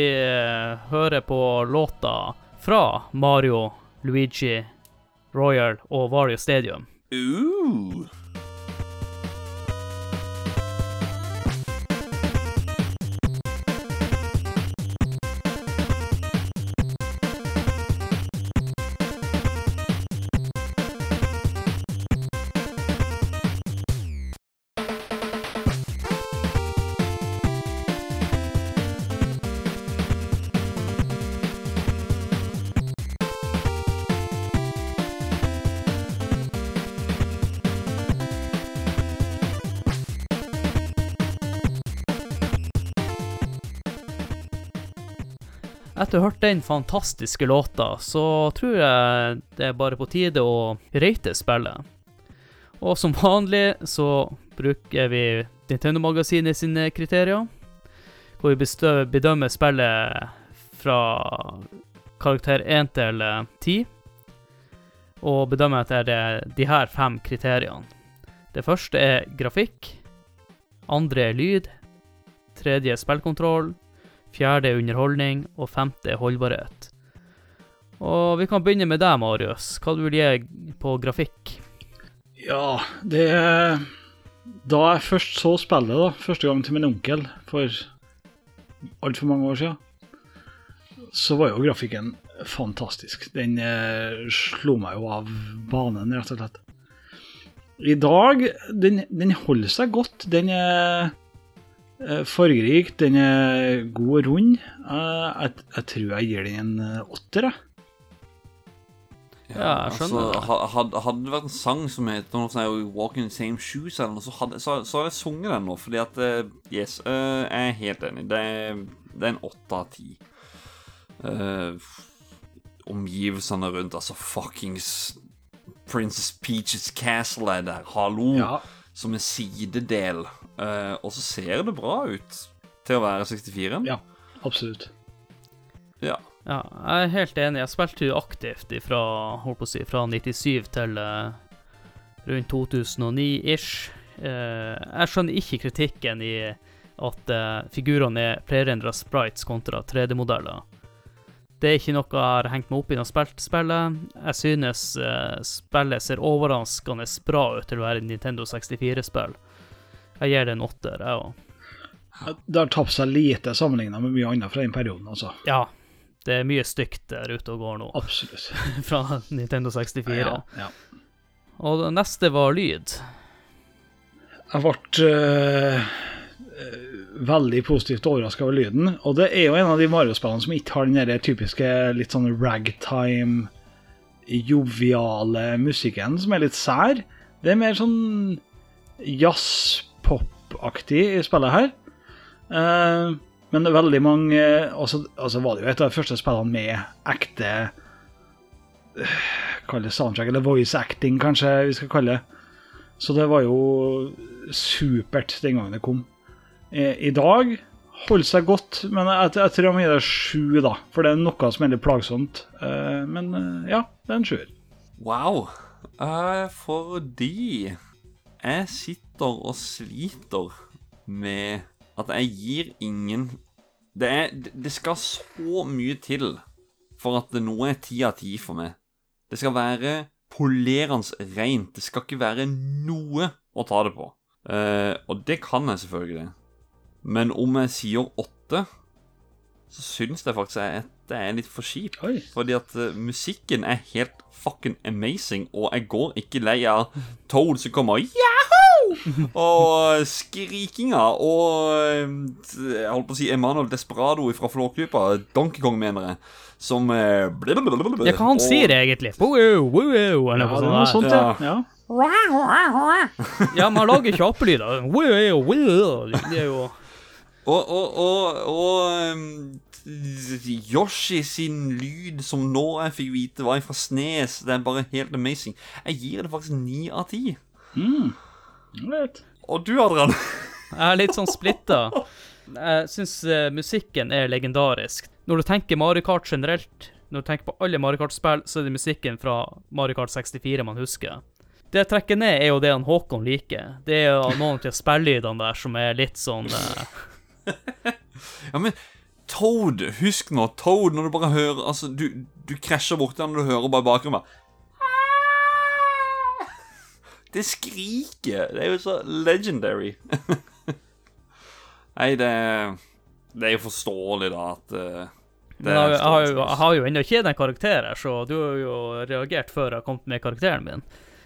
hører på låta fra Mario, Luigi, Royal og Vario Stadium. Uh. Etter å ha hørt den fantastiske låta, så tror jeg det er bare på tide å rate spillet. Og som vanlig så bruker vi Nintendo-magasinet sine kriterier, hvor vi bedømmer spillet fra karakter 1 til eh, 10, og bedømmer etter de her fem kriteriene. Det første er grafikk, andre er lyd, tredje er spillkontroll, fjerde er underholdning, og femte er holdbarhet. Og vi kan begynne med deg, Marius. Hva du vil gi på grafikk? Ja, det er Da jeg først så spillet, da, første gang til min onkel for altfor mange år siden, så var jo grafikken fantastisk. Den eh, slo meg jo av banen, rett og slett. I dag, den, den holder seg godt. Den er fargerik, den er god og rund. Eh, jeg, jeg tror jeg gir den en eh, åtter, jeg. Ja, jeg skjønner Altså, hadde, hadde det vært en sang som heter noe sånn Walk in the same shoes, eller noe, så hadde, så, så hadde jeg sunget den nå. Fordi at eh, Yes, eh, jeg er helt enig. Det er, det er en åtte av ti. Eh, omgivelsene rundt, altså fuckings Princess Peaches Castle er der. Hallo! Ja. Som en sidedel. Eh, og så ser det bra ut til å være 64. Ja. Absolutt. Ja. Ja, jeg er helt enig. Jeg spilte jo aktivt fra, holdt på å si, fra 97 til uh, rundt 2009-ish. Uh, jeg skjønner ikke kritikken i at eh, figurene er flerendra sprites kontra 3D-modeller. Det er ikke noe jeg har hengt meg opp i når jeg spilte spillet. Jeg synes eh, spillet ser overraskende bra ut til å være Nintendo 64-spill. Jeg gir det en åtter, jeg òg. Det har tapt seg lite sammenligna med mye annet fra den perioden, altså. Ja, det er mye stygt der ute og går nå, Absolutt. <laughs> fra Nintendo 64. Ja, ja. Og det neste var lyd. Jeg ble eh, veldig positivt overraska over lyden. Og det er jo en av de Mario-spillene som ikke har den typiske litt sånn ragtime, joviale musikken, som er litt sær. Det er mer sånn jazz-pop-aktig i spillet her. Eh, men veldig mange Og så altså var det jo et av de første spillene med ekte eh, Kall det soundtrack, eller voice acting, kanskje vi skal kalle det. Så det var jo supert den gangen det kom. Eh, I dag holder seg godt, men jeg, jeg tror jeg må gi det sju, da. For det er noe som er litt plagsomt. Eh, Men ja, det er en sjuer. Wow. Uh, fordi jeg sitter og sliter med at jeg gir ingen det, er, det skal så mye til for at noe er ti av ti for meg. Det skal være polerende rent. Det skal ikke være noe å ta det på. Eh, og det kan jeg selvfølgelig. Men om jeg sier åtte, så syns jeg faktisk at det er litt for kjipt. Fordi at uh, musikken er helt fucking amazing, og jeg går ikke lei av Toad som kommer Yahoo! Og skrikinga og eh, Jeg holdt på å si Emanuel Desperado fra Flåklypa, Donkey Kong, mener jeg, som eh, blablabla. Ja, hva han Og- sier egentlig? Wow, wow, eller noe det er sånt. ja. ja. Ja, men han lager. Wow, wow. Det er jo Og, og, og, og um, Yoshi sin lyd, som nå jeg fikk vite var fra Snes, det er bare helt amazing. Jeg gir det faktisk ni av ti. Mm. Og du, Adrian? Jeg er litt sånn splitta. Jeg syns musikken er legendarisk. Når du tenker Mario Kart generelt, når du tenker på alle Mario Kart-spill, så er det musikken fra Mario Kart 64 man husker. Det jeg trekker ned, er jo det han Håkon liker. Det er jo noen av spillelydene der som er litt sånn eh, <laughs> Ja, men Toad, husk nå, Toad, når du bare hører Altså, du, du krasjer borti han, og du hører bare bakgrunnen bare Det skriker. Det er jo så legendary. <laughs> Nei, det Det er jo forståelig, da, at eh, det Men jeg, har jo, jeg har jo ennå ikke den karakteren, så du har jo reagert før jeg har kommet med karakteren min.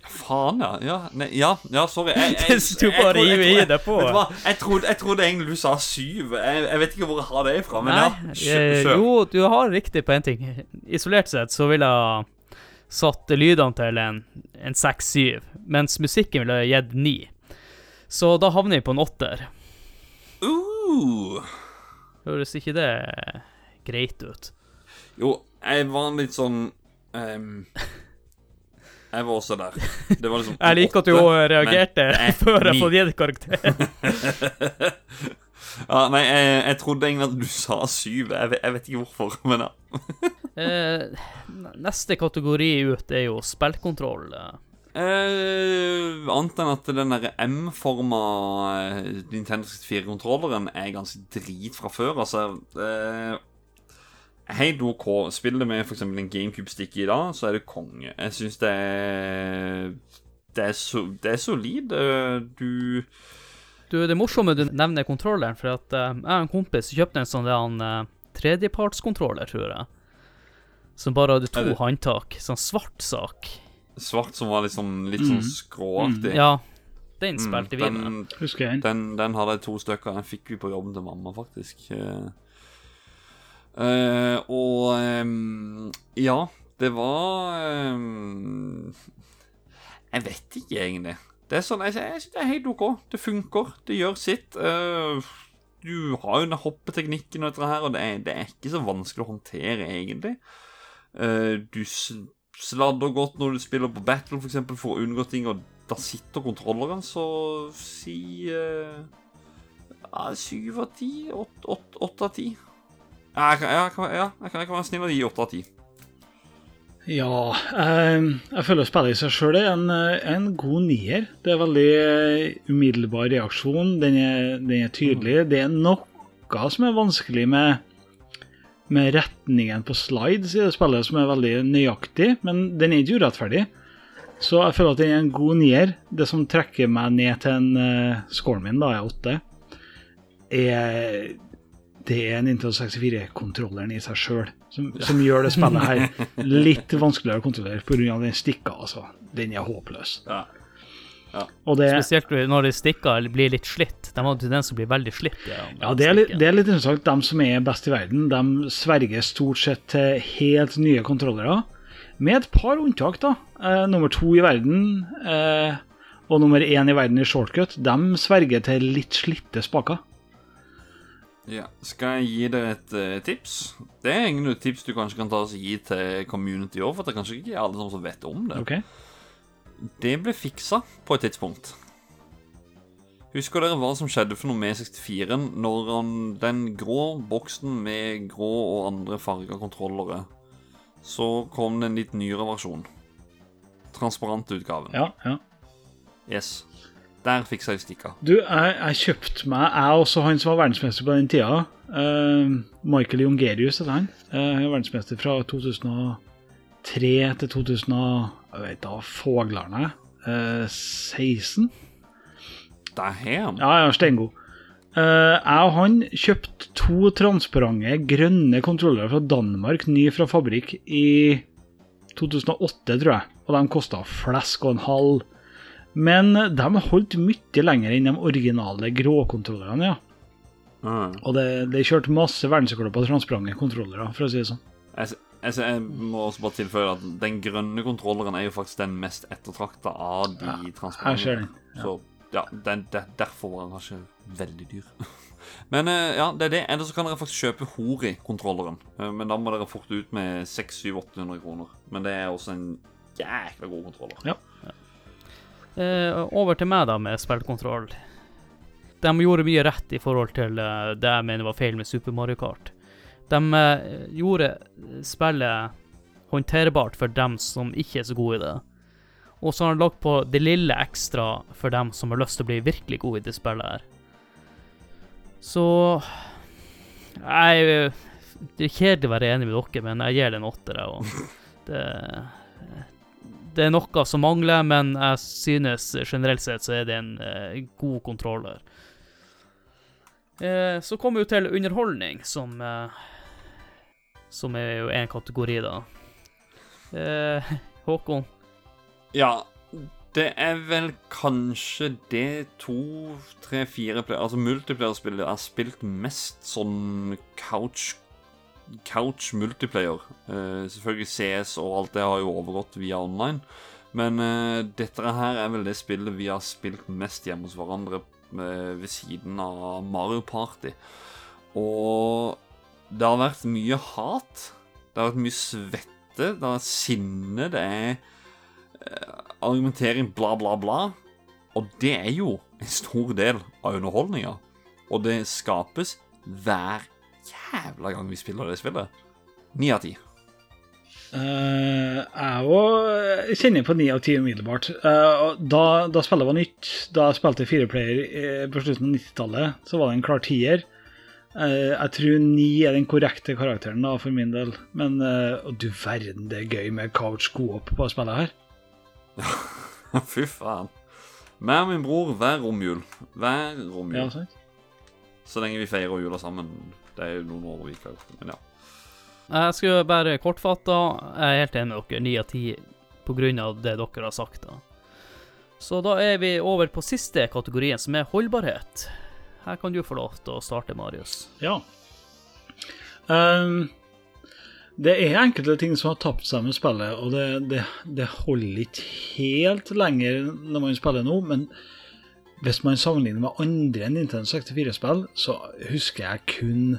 Faen, ja. Ja, nei, ja, ja sorry. Jeg, <laughs> jeg, Du bare jeg, jeg, deg på. Vet du hva? Jeg trodde, jeg trodde egentlig du sa syv. Jeg, jeg vet ikke hvor jeg har det ifra, men ja. Nei, kjør- eh, jo, du har riktig på én ting. Isolert sett så ville jeg satt lydene til en, en 6-7, mens musikken ville jeg gitt 9. Så da havner vi på en åtter. Uh. Høres ikke det greit ut? Jo, jeg var litt sånn ehm, Jeg var også der. Det var liksom <laughs> Jeg liker at du også reagerte men er før jeg fikk gitt karakter. <laughs> Ja, nei, jeg, jeg trodde egentlig at du sa syv. Jeg, vet- jeg vet ikke hvorfor, <laughs> men ja. Eh, neste kategori ut er jo spillkontroll. Eh, annet enn at den der M-forma eh, Nintendo 64-kontrolleren er ganske drit fra før. Altså eh, Helt OK. Spiller med f.eks. en GameCube-stick i dag, så er det konge. Jeg syns det er Det er, so, det er solid. Eh, Du Du, Det er morsomme du nevner kontrolleren, for at uh, jeg og en kompis kjøpte en sånn der eh, tredjepartskontroller, tror jeg. Som bare hadde to det- håndtak. Sånn svart sak. Svart som var sånn, litt sånn Mm. skråaktig. Ja, den Mm, vi med. den, den. den, hadde jeg to stykker. Den fikk vi på jobben til mamma, faktisk. Eh, eh, og um, ja, det var um, Jeg vet ikke egentlig. Det er sånn, jeg, jeg synes det er helt OK. Det funker. Det gjør sitt. Uh, du har jo den hoppeteknikken og dette her, og det er, det er ikke så vanskelig å håndtere, egentlig. Uh, du sladder godt når du spiller på battle, for eksempel, for å unngå ting, og da sitter kontrolleren, så si uh, Syv av ti? åt- åt- Åtte av ti? Ja, jeg kan, jeg kan, ja, jeg kan, jeg kan være snill og gi åtte av ti. Ja, eh, jeg føler spillet i seg sjøl er en, eh, en god nier. Det er veldig eh, umiddelbar reaksjon. Den er, den er tydelig. Det er noe som er vanskelig med, med retningen på slides i det spillet, som er veldig nøyaktig, men den er ikke urettferdig. Så jeg føler at den er en god nier. Det som trekker meg ned til en uh, scoren min, da er åtte, er det er Nintendo 64-kontrolleren i seg sjøl som, som gjør det spillet her litt vanskeligere å kontrollere pga. den stikka. Altså. Den er håpløs. Ja. Og det, Spesielt når de stikker eller blir litt slitt. De har tendens til å bli veldig slitt. Ja, ja, det, er litt, det er litt interessant. De som er best i verden, de sverger stort sett til helt nye kontrollere. Med et par unntak, da. Eh, nummer to i verden eh, og nummer én i verden i shortcut, de sverger til litt slitte spaker. Ja. Skal jeg gi deg et uh, tips? Det er egentlig et tips du kanskje kan ta og gi til community òg, for det er kanskje ikke alle som vet om det. Ok? Det ble fiksa på et tidspunkt. Husker dere hva som skjedde for noe med 64 når han, den grå boksen med grå og andre farga kontrollere Så kom det en litt nyere versjon. Transparentutgaven. Ja, ja. Yes. Der fiksa jeg stikka. Du, jeg, jeg kjøpte meg Jeg også han som var verdensmester på den tida. Uh, Michael Jongerius heter han. Uh, verdensmester fra 2003 til 2000 Jeg vet da, Foglarne. Uh, 16? Damn. Ja, ja, steingod. Uh, jeg og han kjøpte to transparente grønne kontrollere fra Danmark, ny fra fabrikk, i 2008, tror jeg. Og de kosta flesk og en halv. Men de holdt mye lenger enn de originale gråkontrollerne, ja. Mm. Og det, det kjørte masse verdensrekorder på transparente kontrollere, for å si det sånn. Jeg, jeg, jeg må også bare tilføye at den grønne kontrolleren er jo faktisk den mest ettertrakta av de Ja, transportene. ja. Så ja, den, der, derfor var den kanskje veldig dyr. <laughs> Men eh, ja, det er det. Eller så kan dere faktisk kjøpe Hori-kontrolleren. Eh, men da må dere fort ut med 600-800 kroner. Men det er også en jækla god kontroller. Eh, over til meg, da, med spillkontroll. De gjorde mye rett i forhold til eh, det jeg mener var feil med Super Mario Kart. De eh, gjorde spillet håndterbart for dem som ikke er så gode i det. Og så har de lagt på det lille ekstra for dem som har lyst til å bli virkelig gode i det spillet her. Så jeg, Det er kjedelig å være enig med dere, men jeg gir det en åtter. jeg, Og det, det er noe som mangler, men jeg synes generelt sett så er det en eh, god kontroller. Eh, så kommer vi til underholdning, som eh, Som er jo en kategori, da. Eh, <laughs> Håkon? Ja, det er vel kanskje det to, tre, fire Altså multiplayer-spillet jeg har spilt mest sånn couch Couch multiplayer. Eh, selvfølgelig CS og alt det har jo overgått via online. Men eh, dette her er vel det spillet vi har spilt mest hjemme hos hverandre eh, ved siden av Mario Party. Og det har vært mye hat. Det har vært mye svette. Det vært sinne. Det er argumentering, bla, bla, bla. Og det er jo en stor del av underholdninga. Og det skapes hver jævla gang vi spiller det spillet. Ni av ti. Eh, jeg òg kjenner på ni av ti umiddelbart. Uh, da, da spillet var nytt, da jeg spilte fireplayer eh, på slutten av 90-tallet, så var det en klar tier. Uh, jeg tror ni er den korrekte karakteren da, for min del. Men uh, du verden, det er gøy med couch co-op på spillet her. <laughs> Fy faen. Meg og min bror hver romjul. Hver romjul. Ja. Så lenge vi feirer jula sammen. Det er jo noen år vi ikke har gjort det, men ja. Jeg skal bare kortfatte. Jeg er helt enig med dere. Ni av ti på grunn av det dere har sagt. da. Så da er vi over på siste kategorien, som er holdbarhet. Her kan du få lov til å starte, Marius. Ja. Um, det er enkelte ting som har tapt seg med spillet, og det, det, det holder ikke helt lenger når man spiller nå, men hvis man sammenligner med andre Nintendo 64-spill, så husker jeg kun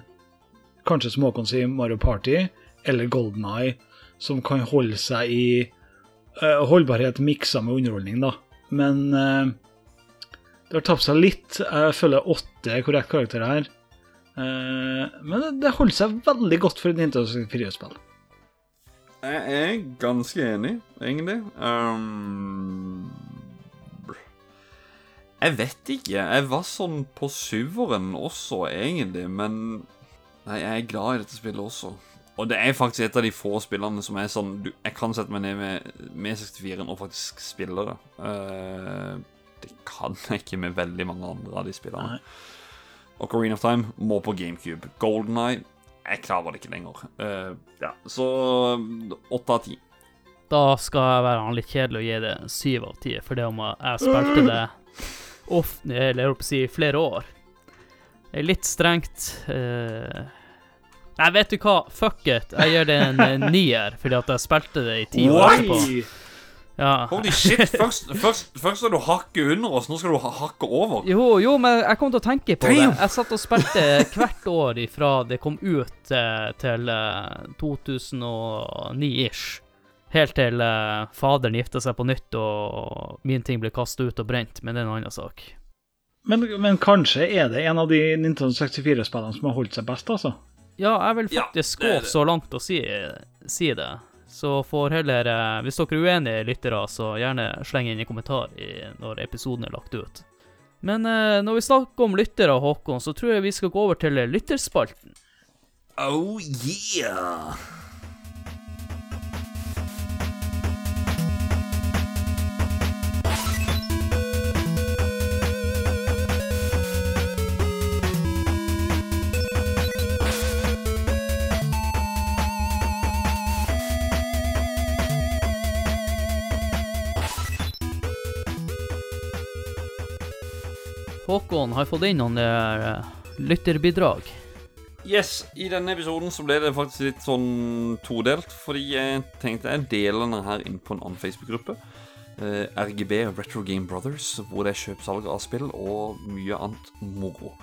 kanskje som Håkon sier, Mario Party eller Golden Eye, som kan holde seg i uh, holdbarhet miksa med underholdning, da. Men uh, det har tapt seg litt. Jeg følger åtte korrekt karakterer her. Uh, men det, holder seg veldig godt for et Nintendo 64-spill. Jeg er ganske enig, egentlig. Um, jeg vet ikke. Jeg var sånn på syveren også, egentlig, men Nei, jeg er glad i dette spillet også. Og det er faktisk et av de få spillene som er sånn du, Jeg kan sette meg ned med, med 64-en og faktisk spille det. Uh, det kan jeg ikke med veldig mange andre av de spillene. Nei. Ocarina of Time må på GameCube. Golden Eye jeg klarer det ikke lenger. Uh, ja, Så åtte av ti. Da skal jeg være litt kjedelig og gi det syv av ti, for det om jeg spilte det ofte, eller jeg holdt på å si flere år. Er litt strengt. Uh, Nei, vet du hva? Fuck it. Jeg gjør det en eh, <laughs> nier, fordi at jeg spilte det i ti år etterpå. Ja. Holy shit! Først, først, først skal du hakke under oss, nå skal du hakke over. Jo, jo, men jeg kom til å tenke på det. Jeg satt og spilte hvert år ifra det kom ut eh, til eh, 2009-ish. Helt til eh, faderen gifta seg på nytt og min ting ble kasta ut og brent, men det er en annen sak. Men, men kanskje er det en av de Nintendo 64-spillene som har holdt seg best, altså? Ja, jeg vil Ja, faktisk det er gå så langt og si, si det. Så får heller eh, Hvis dere er uenige lyttere, så gjerne sleng inn en kommentar i, når episoden er lagt ut. Men eh, når vi snakker om lyttere, Håkon, så tror jeg vi skal gå over til lytterspalten. Oh yeah! Håkon har fått inn noen eh, lytterbidrag. Yes, i denne episoden så ble det faktisk litt sånn todelt, fordi jeg tenkte jeg deler denne her inn på en annen Facebook-gruppe. Uh, RGB Retro Game Brothers, hvor det er kjøpsalg av spill og mye annet moro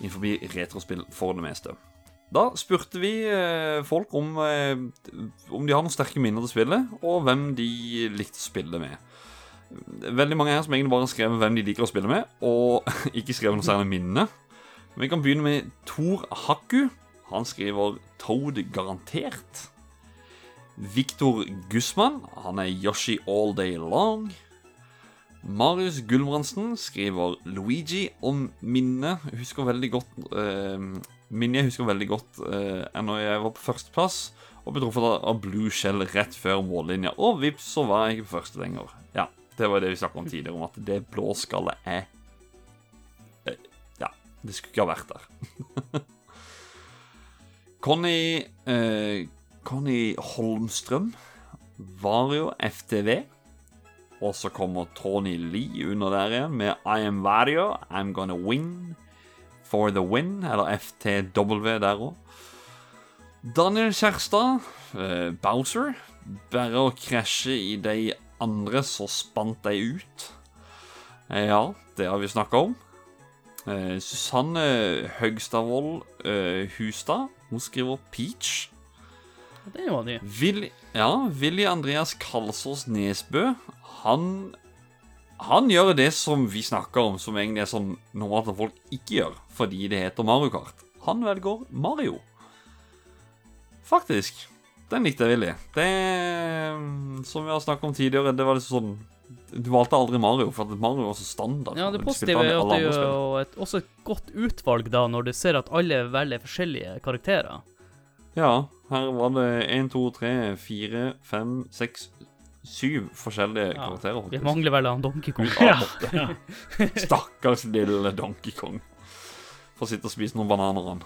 innenfor retrospill for det meste. Da spurte vi eh, folk om, eh, om de har noen sterke minner til spillet, og hvem de likte å spille med. Veldig mange her som egentlig bare har skrevet hvem de liker å spille med, og <laughs> ikke skrevet noe særlig minne. Vi kan begynne med Tor Hakku. Han skriver Toad garantert. Viktor Gussmann. Han er Yoshi all day long. Marius Gulbrandsen skriver Luigi om minnet. Husker veldig godt eh, Minnet jeg husker veldig godt eh, når jeg var på førsteplass og ble truffet av Blue Shell rett før mållinja. Og vips, så var jeg ikke på første lenger. Ja, det var det vi snakket om tidligere, om at det blåskallet er eh, Ja, det skulle ikke ha vært der. <laughs> Conny eh, Conny Holmstrøm. Vario FTV. Og så kommer Tony Lee under der igjen med I am Vario, I'm gonna win for the win. Eller FTW der òg. Daniel Kjærstad, eh, Bowser. Bare å krasje i de andre, så spant de ut. Eh, ja, det har vi snakka om. Eh, Susanne Høgstadvold eh, Hustad, hun skriver Peach. Det var de Vil, ja, Willy Andreas Kalsås Nesbø, han Han gjør det som vi snakker om, som egentlig er sånn normalt at folk ikke gjør, fordi det heter Mario Kart. Han velger Mario. Faktisk. Den likte jeg, veldig. Det Som vi har snakket om tidligere, det var liksom sånn Du valgte aldri Mario, for Mario var så standard. Ja, det positive er at det er et, også et godt utvalg da, når du ser at alle velger forskjellige karakterer. Ja, her var det 1, 2, 3, 4, 5, 6, 7 forskjellige Ja, karakterer. Vi mangler vel han Donkey Kong. Ja, Ja. <laughs> Stakkars lille Donkey Kong. Får sitte og spise noen bananer, han.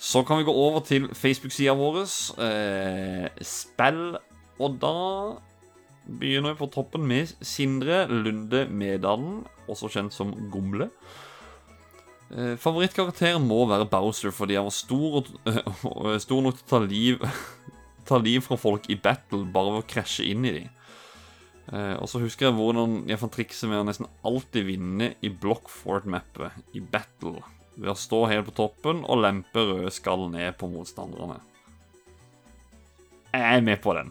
Så kan vi gå over til Facebook-sida vår, eh, spill, og da begynner vi på toppen med Sindre Lunde Medalen, også kjent som Gomle. Eh, Favorittkarakteren må være Bowser fordi han var stor, og, <laughs> stor nok til å ta liv, <laughs> ta liv fra folk i battle bare ved å krasje inn i dem. Eh, og så husker jeg hvordan jeg fant trikset med å nesten alltid vinne i Blockfort-mappet i battle. Ved å stå helt på toppen og lempe røde skall ned på motstanderne. Jeg er med på den.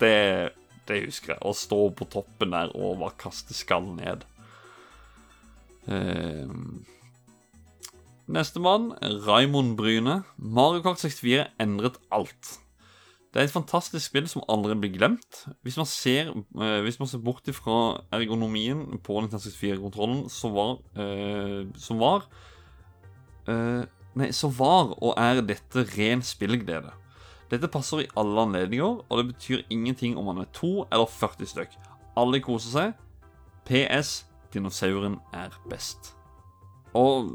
Det, det husker jeg. Å stå på toppen der og bare kaste skall ned. Eh, Nestemann, Raymond Bryne. Mario Kart 64 endret alt. Det er et fantastisk spill som aldri blir glemt. Hvis man ser, eh, hvis man ser bort fra ergonomien på 1964-kontrollen, så var eh, Som var eh, Nei, så var og er dette ren spillglede. Dette passer i alle anledninger, og det betyr ingenting om man er to eller 40 stykk. Alle koser seg. PS. Dinosauren er best. Og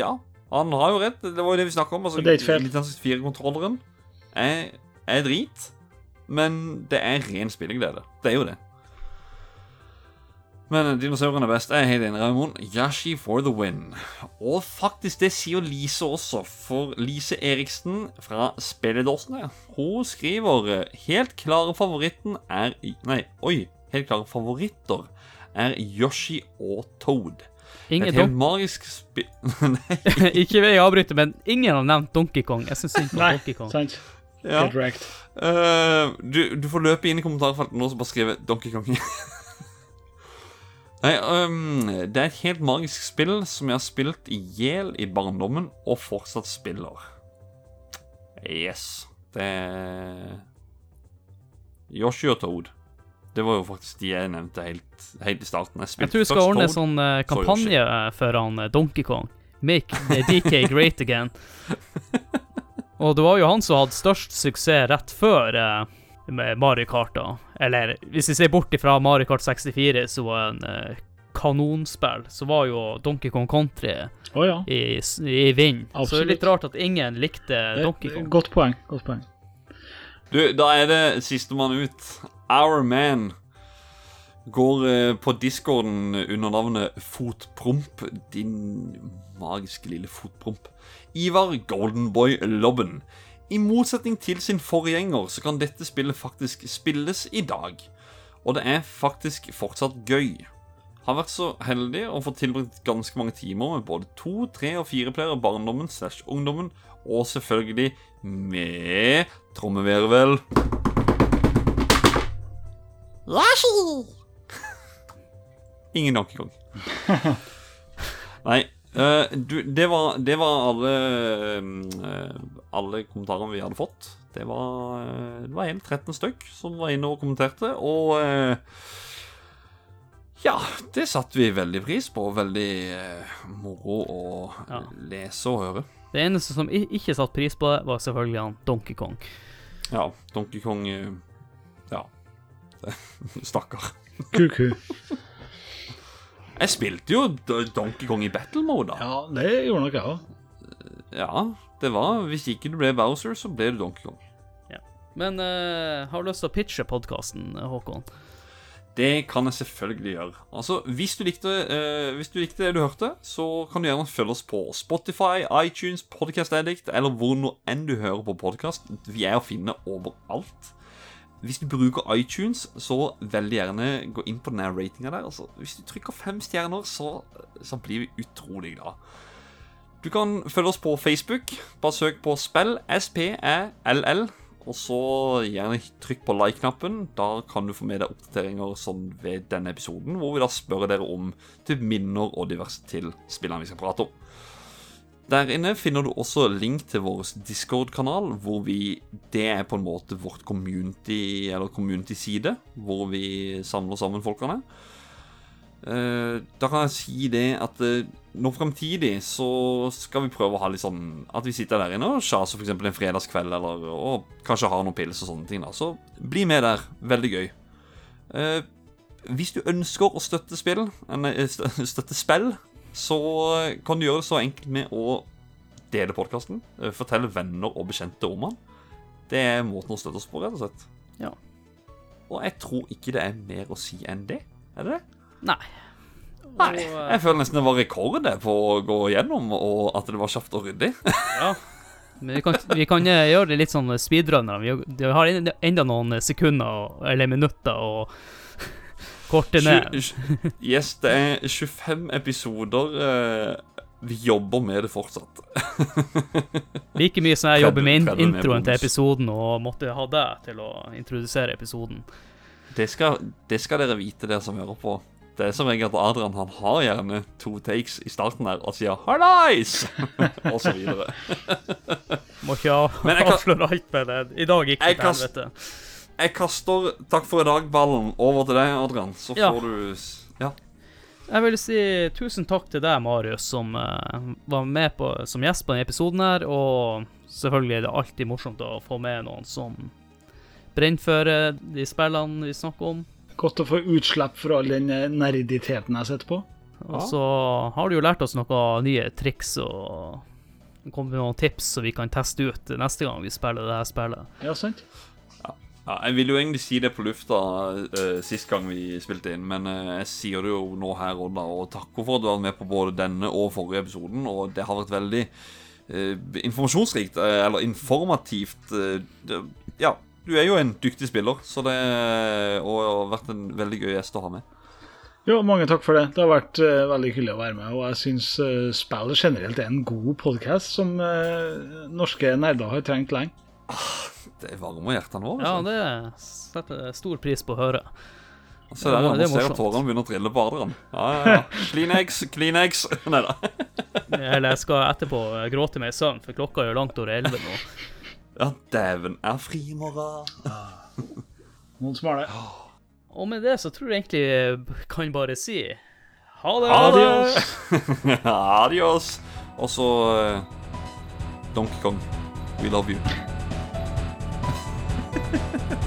ja, han har jo rett. Det var jo det vi snakka om. Altså, Det er ikke feil. 1964-kontrolleren er, er drit, men det er ren spilleglede. Det er jo det. Men dinosauren er best. Jeg er helt enig, Raymond. Yashi for the win. Og faktisk, det sier Lise også, for Lise Eriksen fra Spilledåsene, hun skriver helt klare favoritten er Nei, oi. Helt klare favoritter er Yoshi og Toad. Ingen Et helt Don magisk spill <laughs> Nei. <laughs> ikke vil jeg avbryte, men ingen har nevnt Donkey Kong. Jeg syns synd på Donkey Kong. sant? Ja. Uh. Eh, du, du får løpe inn i kommentarfeltet nå og bare skrive Donkey Kong. <laughs> Nei, um, det er et helt magisk spill som jeg har spilt i hjel i barndommen, og fortsatt spiller. Yes. Det er Yoshi og Toad. Det var jo faktisk de jeg nevnte helt, helt i starten. Jeg Jeg tror vi skal ordne en sånn uh, kampanje eh, for han eh, Donkey Kong. Make DK <laughs> great again. <laughs> Og det var jo han som hadde størst suksess rett før eh, med Mario Kart, da. Eller hvis vi ser bort ifra Mario Kart 64, som var en eh, kanonspill, så var jo Donkey Kong Country oh, ja. i, i vind. Så det er litt rart at ingen likte Donkey Kong. Godt poeng. Godt poeng. Du, da er det sistemann ut. Our Man går eh, på discorden under navnet Fotpromp. Din magiske lille fotpromp. Ivar Goldenboy Lobben. I motsetning til sin forgjenger så kan dette spillet faktisk spilles i dag. Og det er faktisk fortsatt gøy. Har vært så heldig å få tilbrakt ganske mange timer med både to, tre og fire playere barndommen slash ungdommen, og selvfølgelig med trommevirvel. <laughs> Ingen Donkey Kong. Nei. Uh, du, det var, det var alle eh, Alle kommentarene vi hadde fått. Det var, eh, det var hele 13 stykk som var inne og kommenterte, og eh, Ja, det satte vi veldig pris på. Veldig eh, moro å Ja. lese og høre. Det eneste som ikke satte pris på det, var selvfølgelig han Donkey Kong. Ja, Donkey Kong Ja. <laughs> Stakkar. Kuku. Jeg spilte jo Donkey Kong i battle mode, da. Ja, det gjorde nok jeg òg. Ja, det var Hvis ikke du ble Bowser, så ble du Donkey Kong. Men uh, har du lyst til å pitche podkasten, Håkon? Det kan jeg selvfølgelig gjøre. Altså, Hvis du likte, uh, hvis du likte det du hørte, så kan du gjerne følge oss på Spotify, iTunes, Podcast Addict, eller hvor nå enn du hører på podkast. Vi er å finne overalt. Hvis du bruker iTunes, så veldig gjerne gå inn på den ratinga der. Altså, hvis du trykker fem stjerner, så, så blir vi utrolig glad. Du kan følge oss på Facebook. Bare søk på spill, S-P-E-L-L. Og så gjerne trykk på like-knappen. Da kan du få med deg oppdateringer sånn ved denne episoden, hvor vi da spør dere om til minner og diverse til spillene vi skal prate om. Der inne finner du også link til vår Discord-kanal, hvor vi Det er på en måte vårt community, eller community-side, hvor vi samler sammen folkene. Eh, da kan jeg si det at eh, nå fremtidig så skal vi prøve å ha litt sånn At vi sitter der inne og sjaser f.eks. en fredagskveld, eller og kanskje har noen pils og sånne ting. da Så bli med der. Veldig gøy. Eh, hvis du ønsker å støtte spill, nei, <laughs> støtte spill, så kan du gjøre det så enkelt med å dele podkasten. Fortelle venner og bekjente om den. Det er måten å støtte oss på, rett og slett. Ja. Og jeg tror ikke det er mer å si enn det. Er det det? Nei. Nei. Og, eh, Jeg føler nesten det var rekord på å gå gjennom, og at det var kjapt og ryddig. <laughs> Ja. Men vi kan, vi kan eh, gjøre det litt sånn speedrunner. Vi, vi har enda noen sekunder eller minutter å <laughs> korte ned. Yes, det er 25 episoder. eh, Vi jobber med det fortsatt. <laughs> Like mye som jeg jobber med in 30 med introen til episoden og måtte ha deg til å introdusere episoden. Det skal, det skal dere vite, dere som hører på. Det er som regel at Adrian han har gjerne to takes i starten her og sier 'hallais!' <laughs> og så videre. <laughs> Må ikke avsløre alt med det. I dag gikk det til helvete. Jeg kaster 'takk for i dag'-ballen over til deg, Adrian. Så Ja. får du Ja. Jeg vil si tusen takk til deg, Marius, som uh, var med på, som gjest på denne episoden her. Og selvfølgelig er det alltid morsomt å få med noen som brenner for eh, de spillene vi snakker om. Godt å få utslipp for all den eh, nerditeten jeg sitter på. Og så har du jo lært oss noen nye triks og kommet med noen tips som vi kan teste ut neste gang vi spiller det her spillet. Ja, sant? Ja, jeg ville jo egentlig si det på lufta uh, sist gang vi spilte inn, men uh, jeg sier det jo nå her og da, og takker for at du har vært med på både denne og forrige episoden, og det har vært veldig uh, informasjonsrikt, eller informativt. ja, du er jo en dyktig spiller, så det og har vært en veldig gøy gjest å ha med. Jo, mange takk for det. Det har vært uh, veldig hyggelig å være med. Og jeg syns uh, spillet generelt er en god podkast som uh, norske nerder har trengt lenge. Det varmer hjertet nå. Ja, altså. det setter jeg stor pris på å høre. Se der, det er ser jeg at tårene begynner å trille på Adrian. Ja, ja, ja. Kleenex, Kleenex. <laughs> Nei da. Eller jeg skal etterpå gråte meg i søvn, for klokka er jo langt over elleve nå. Ja, dæven er frimorgen. Noen smale. Og med det så tror jeg egentlig jeg kan bare si ha det. Adios. <laughs> Adios. Og så uh, Donkey Kong, we love you. <laughs>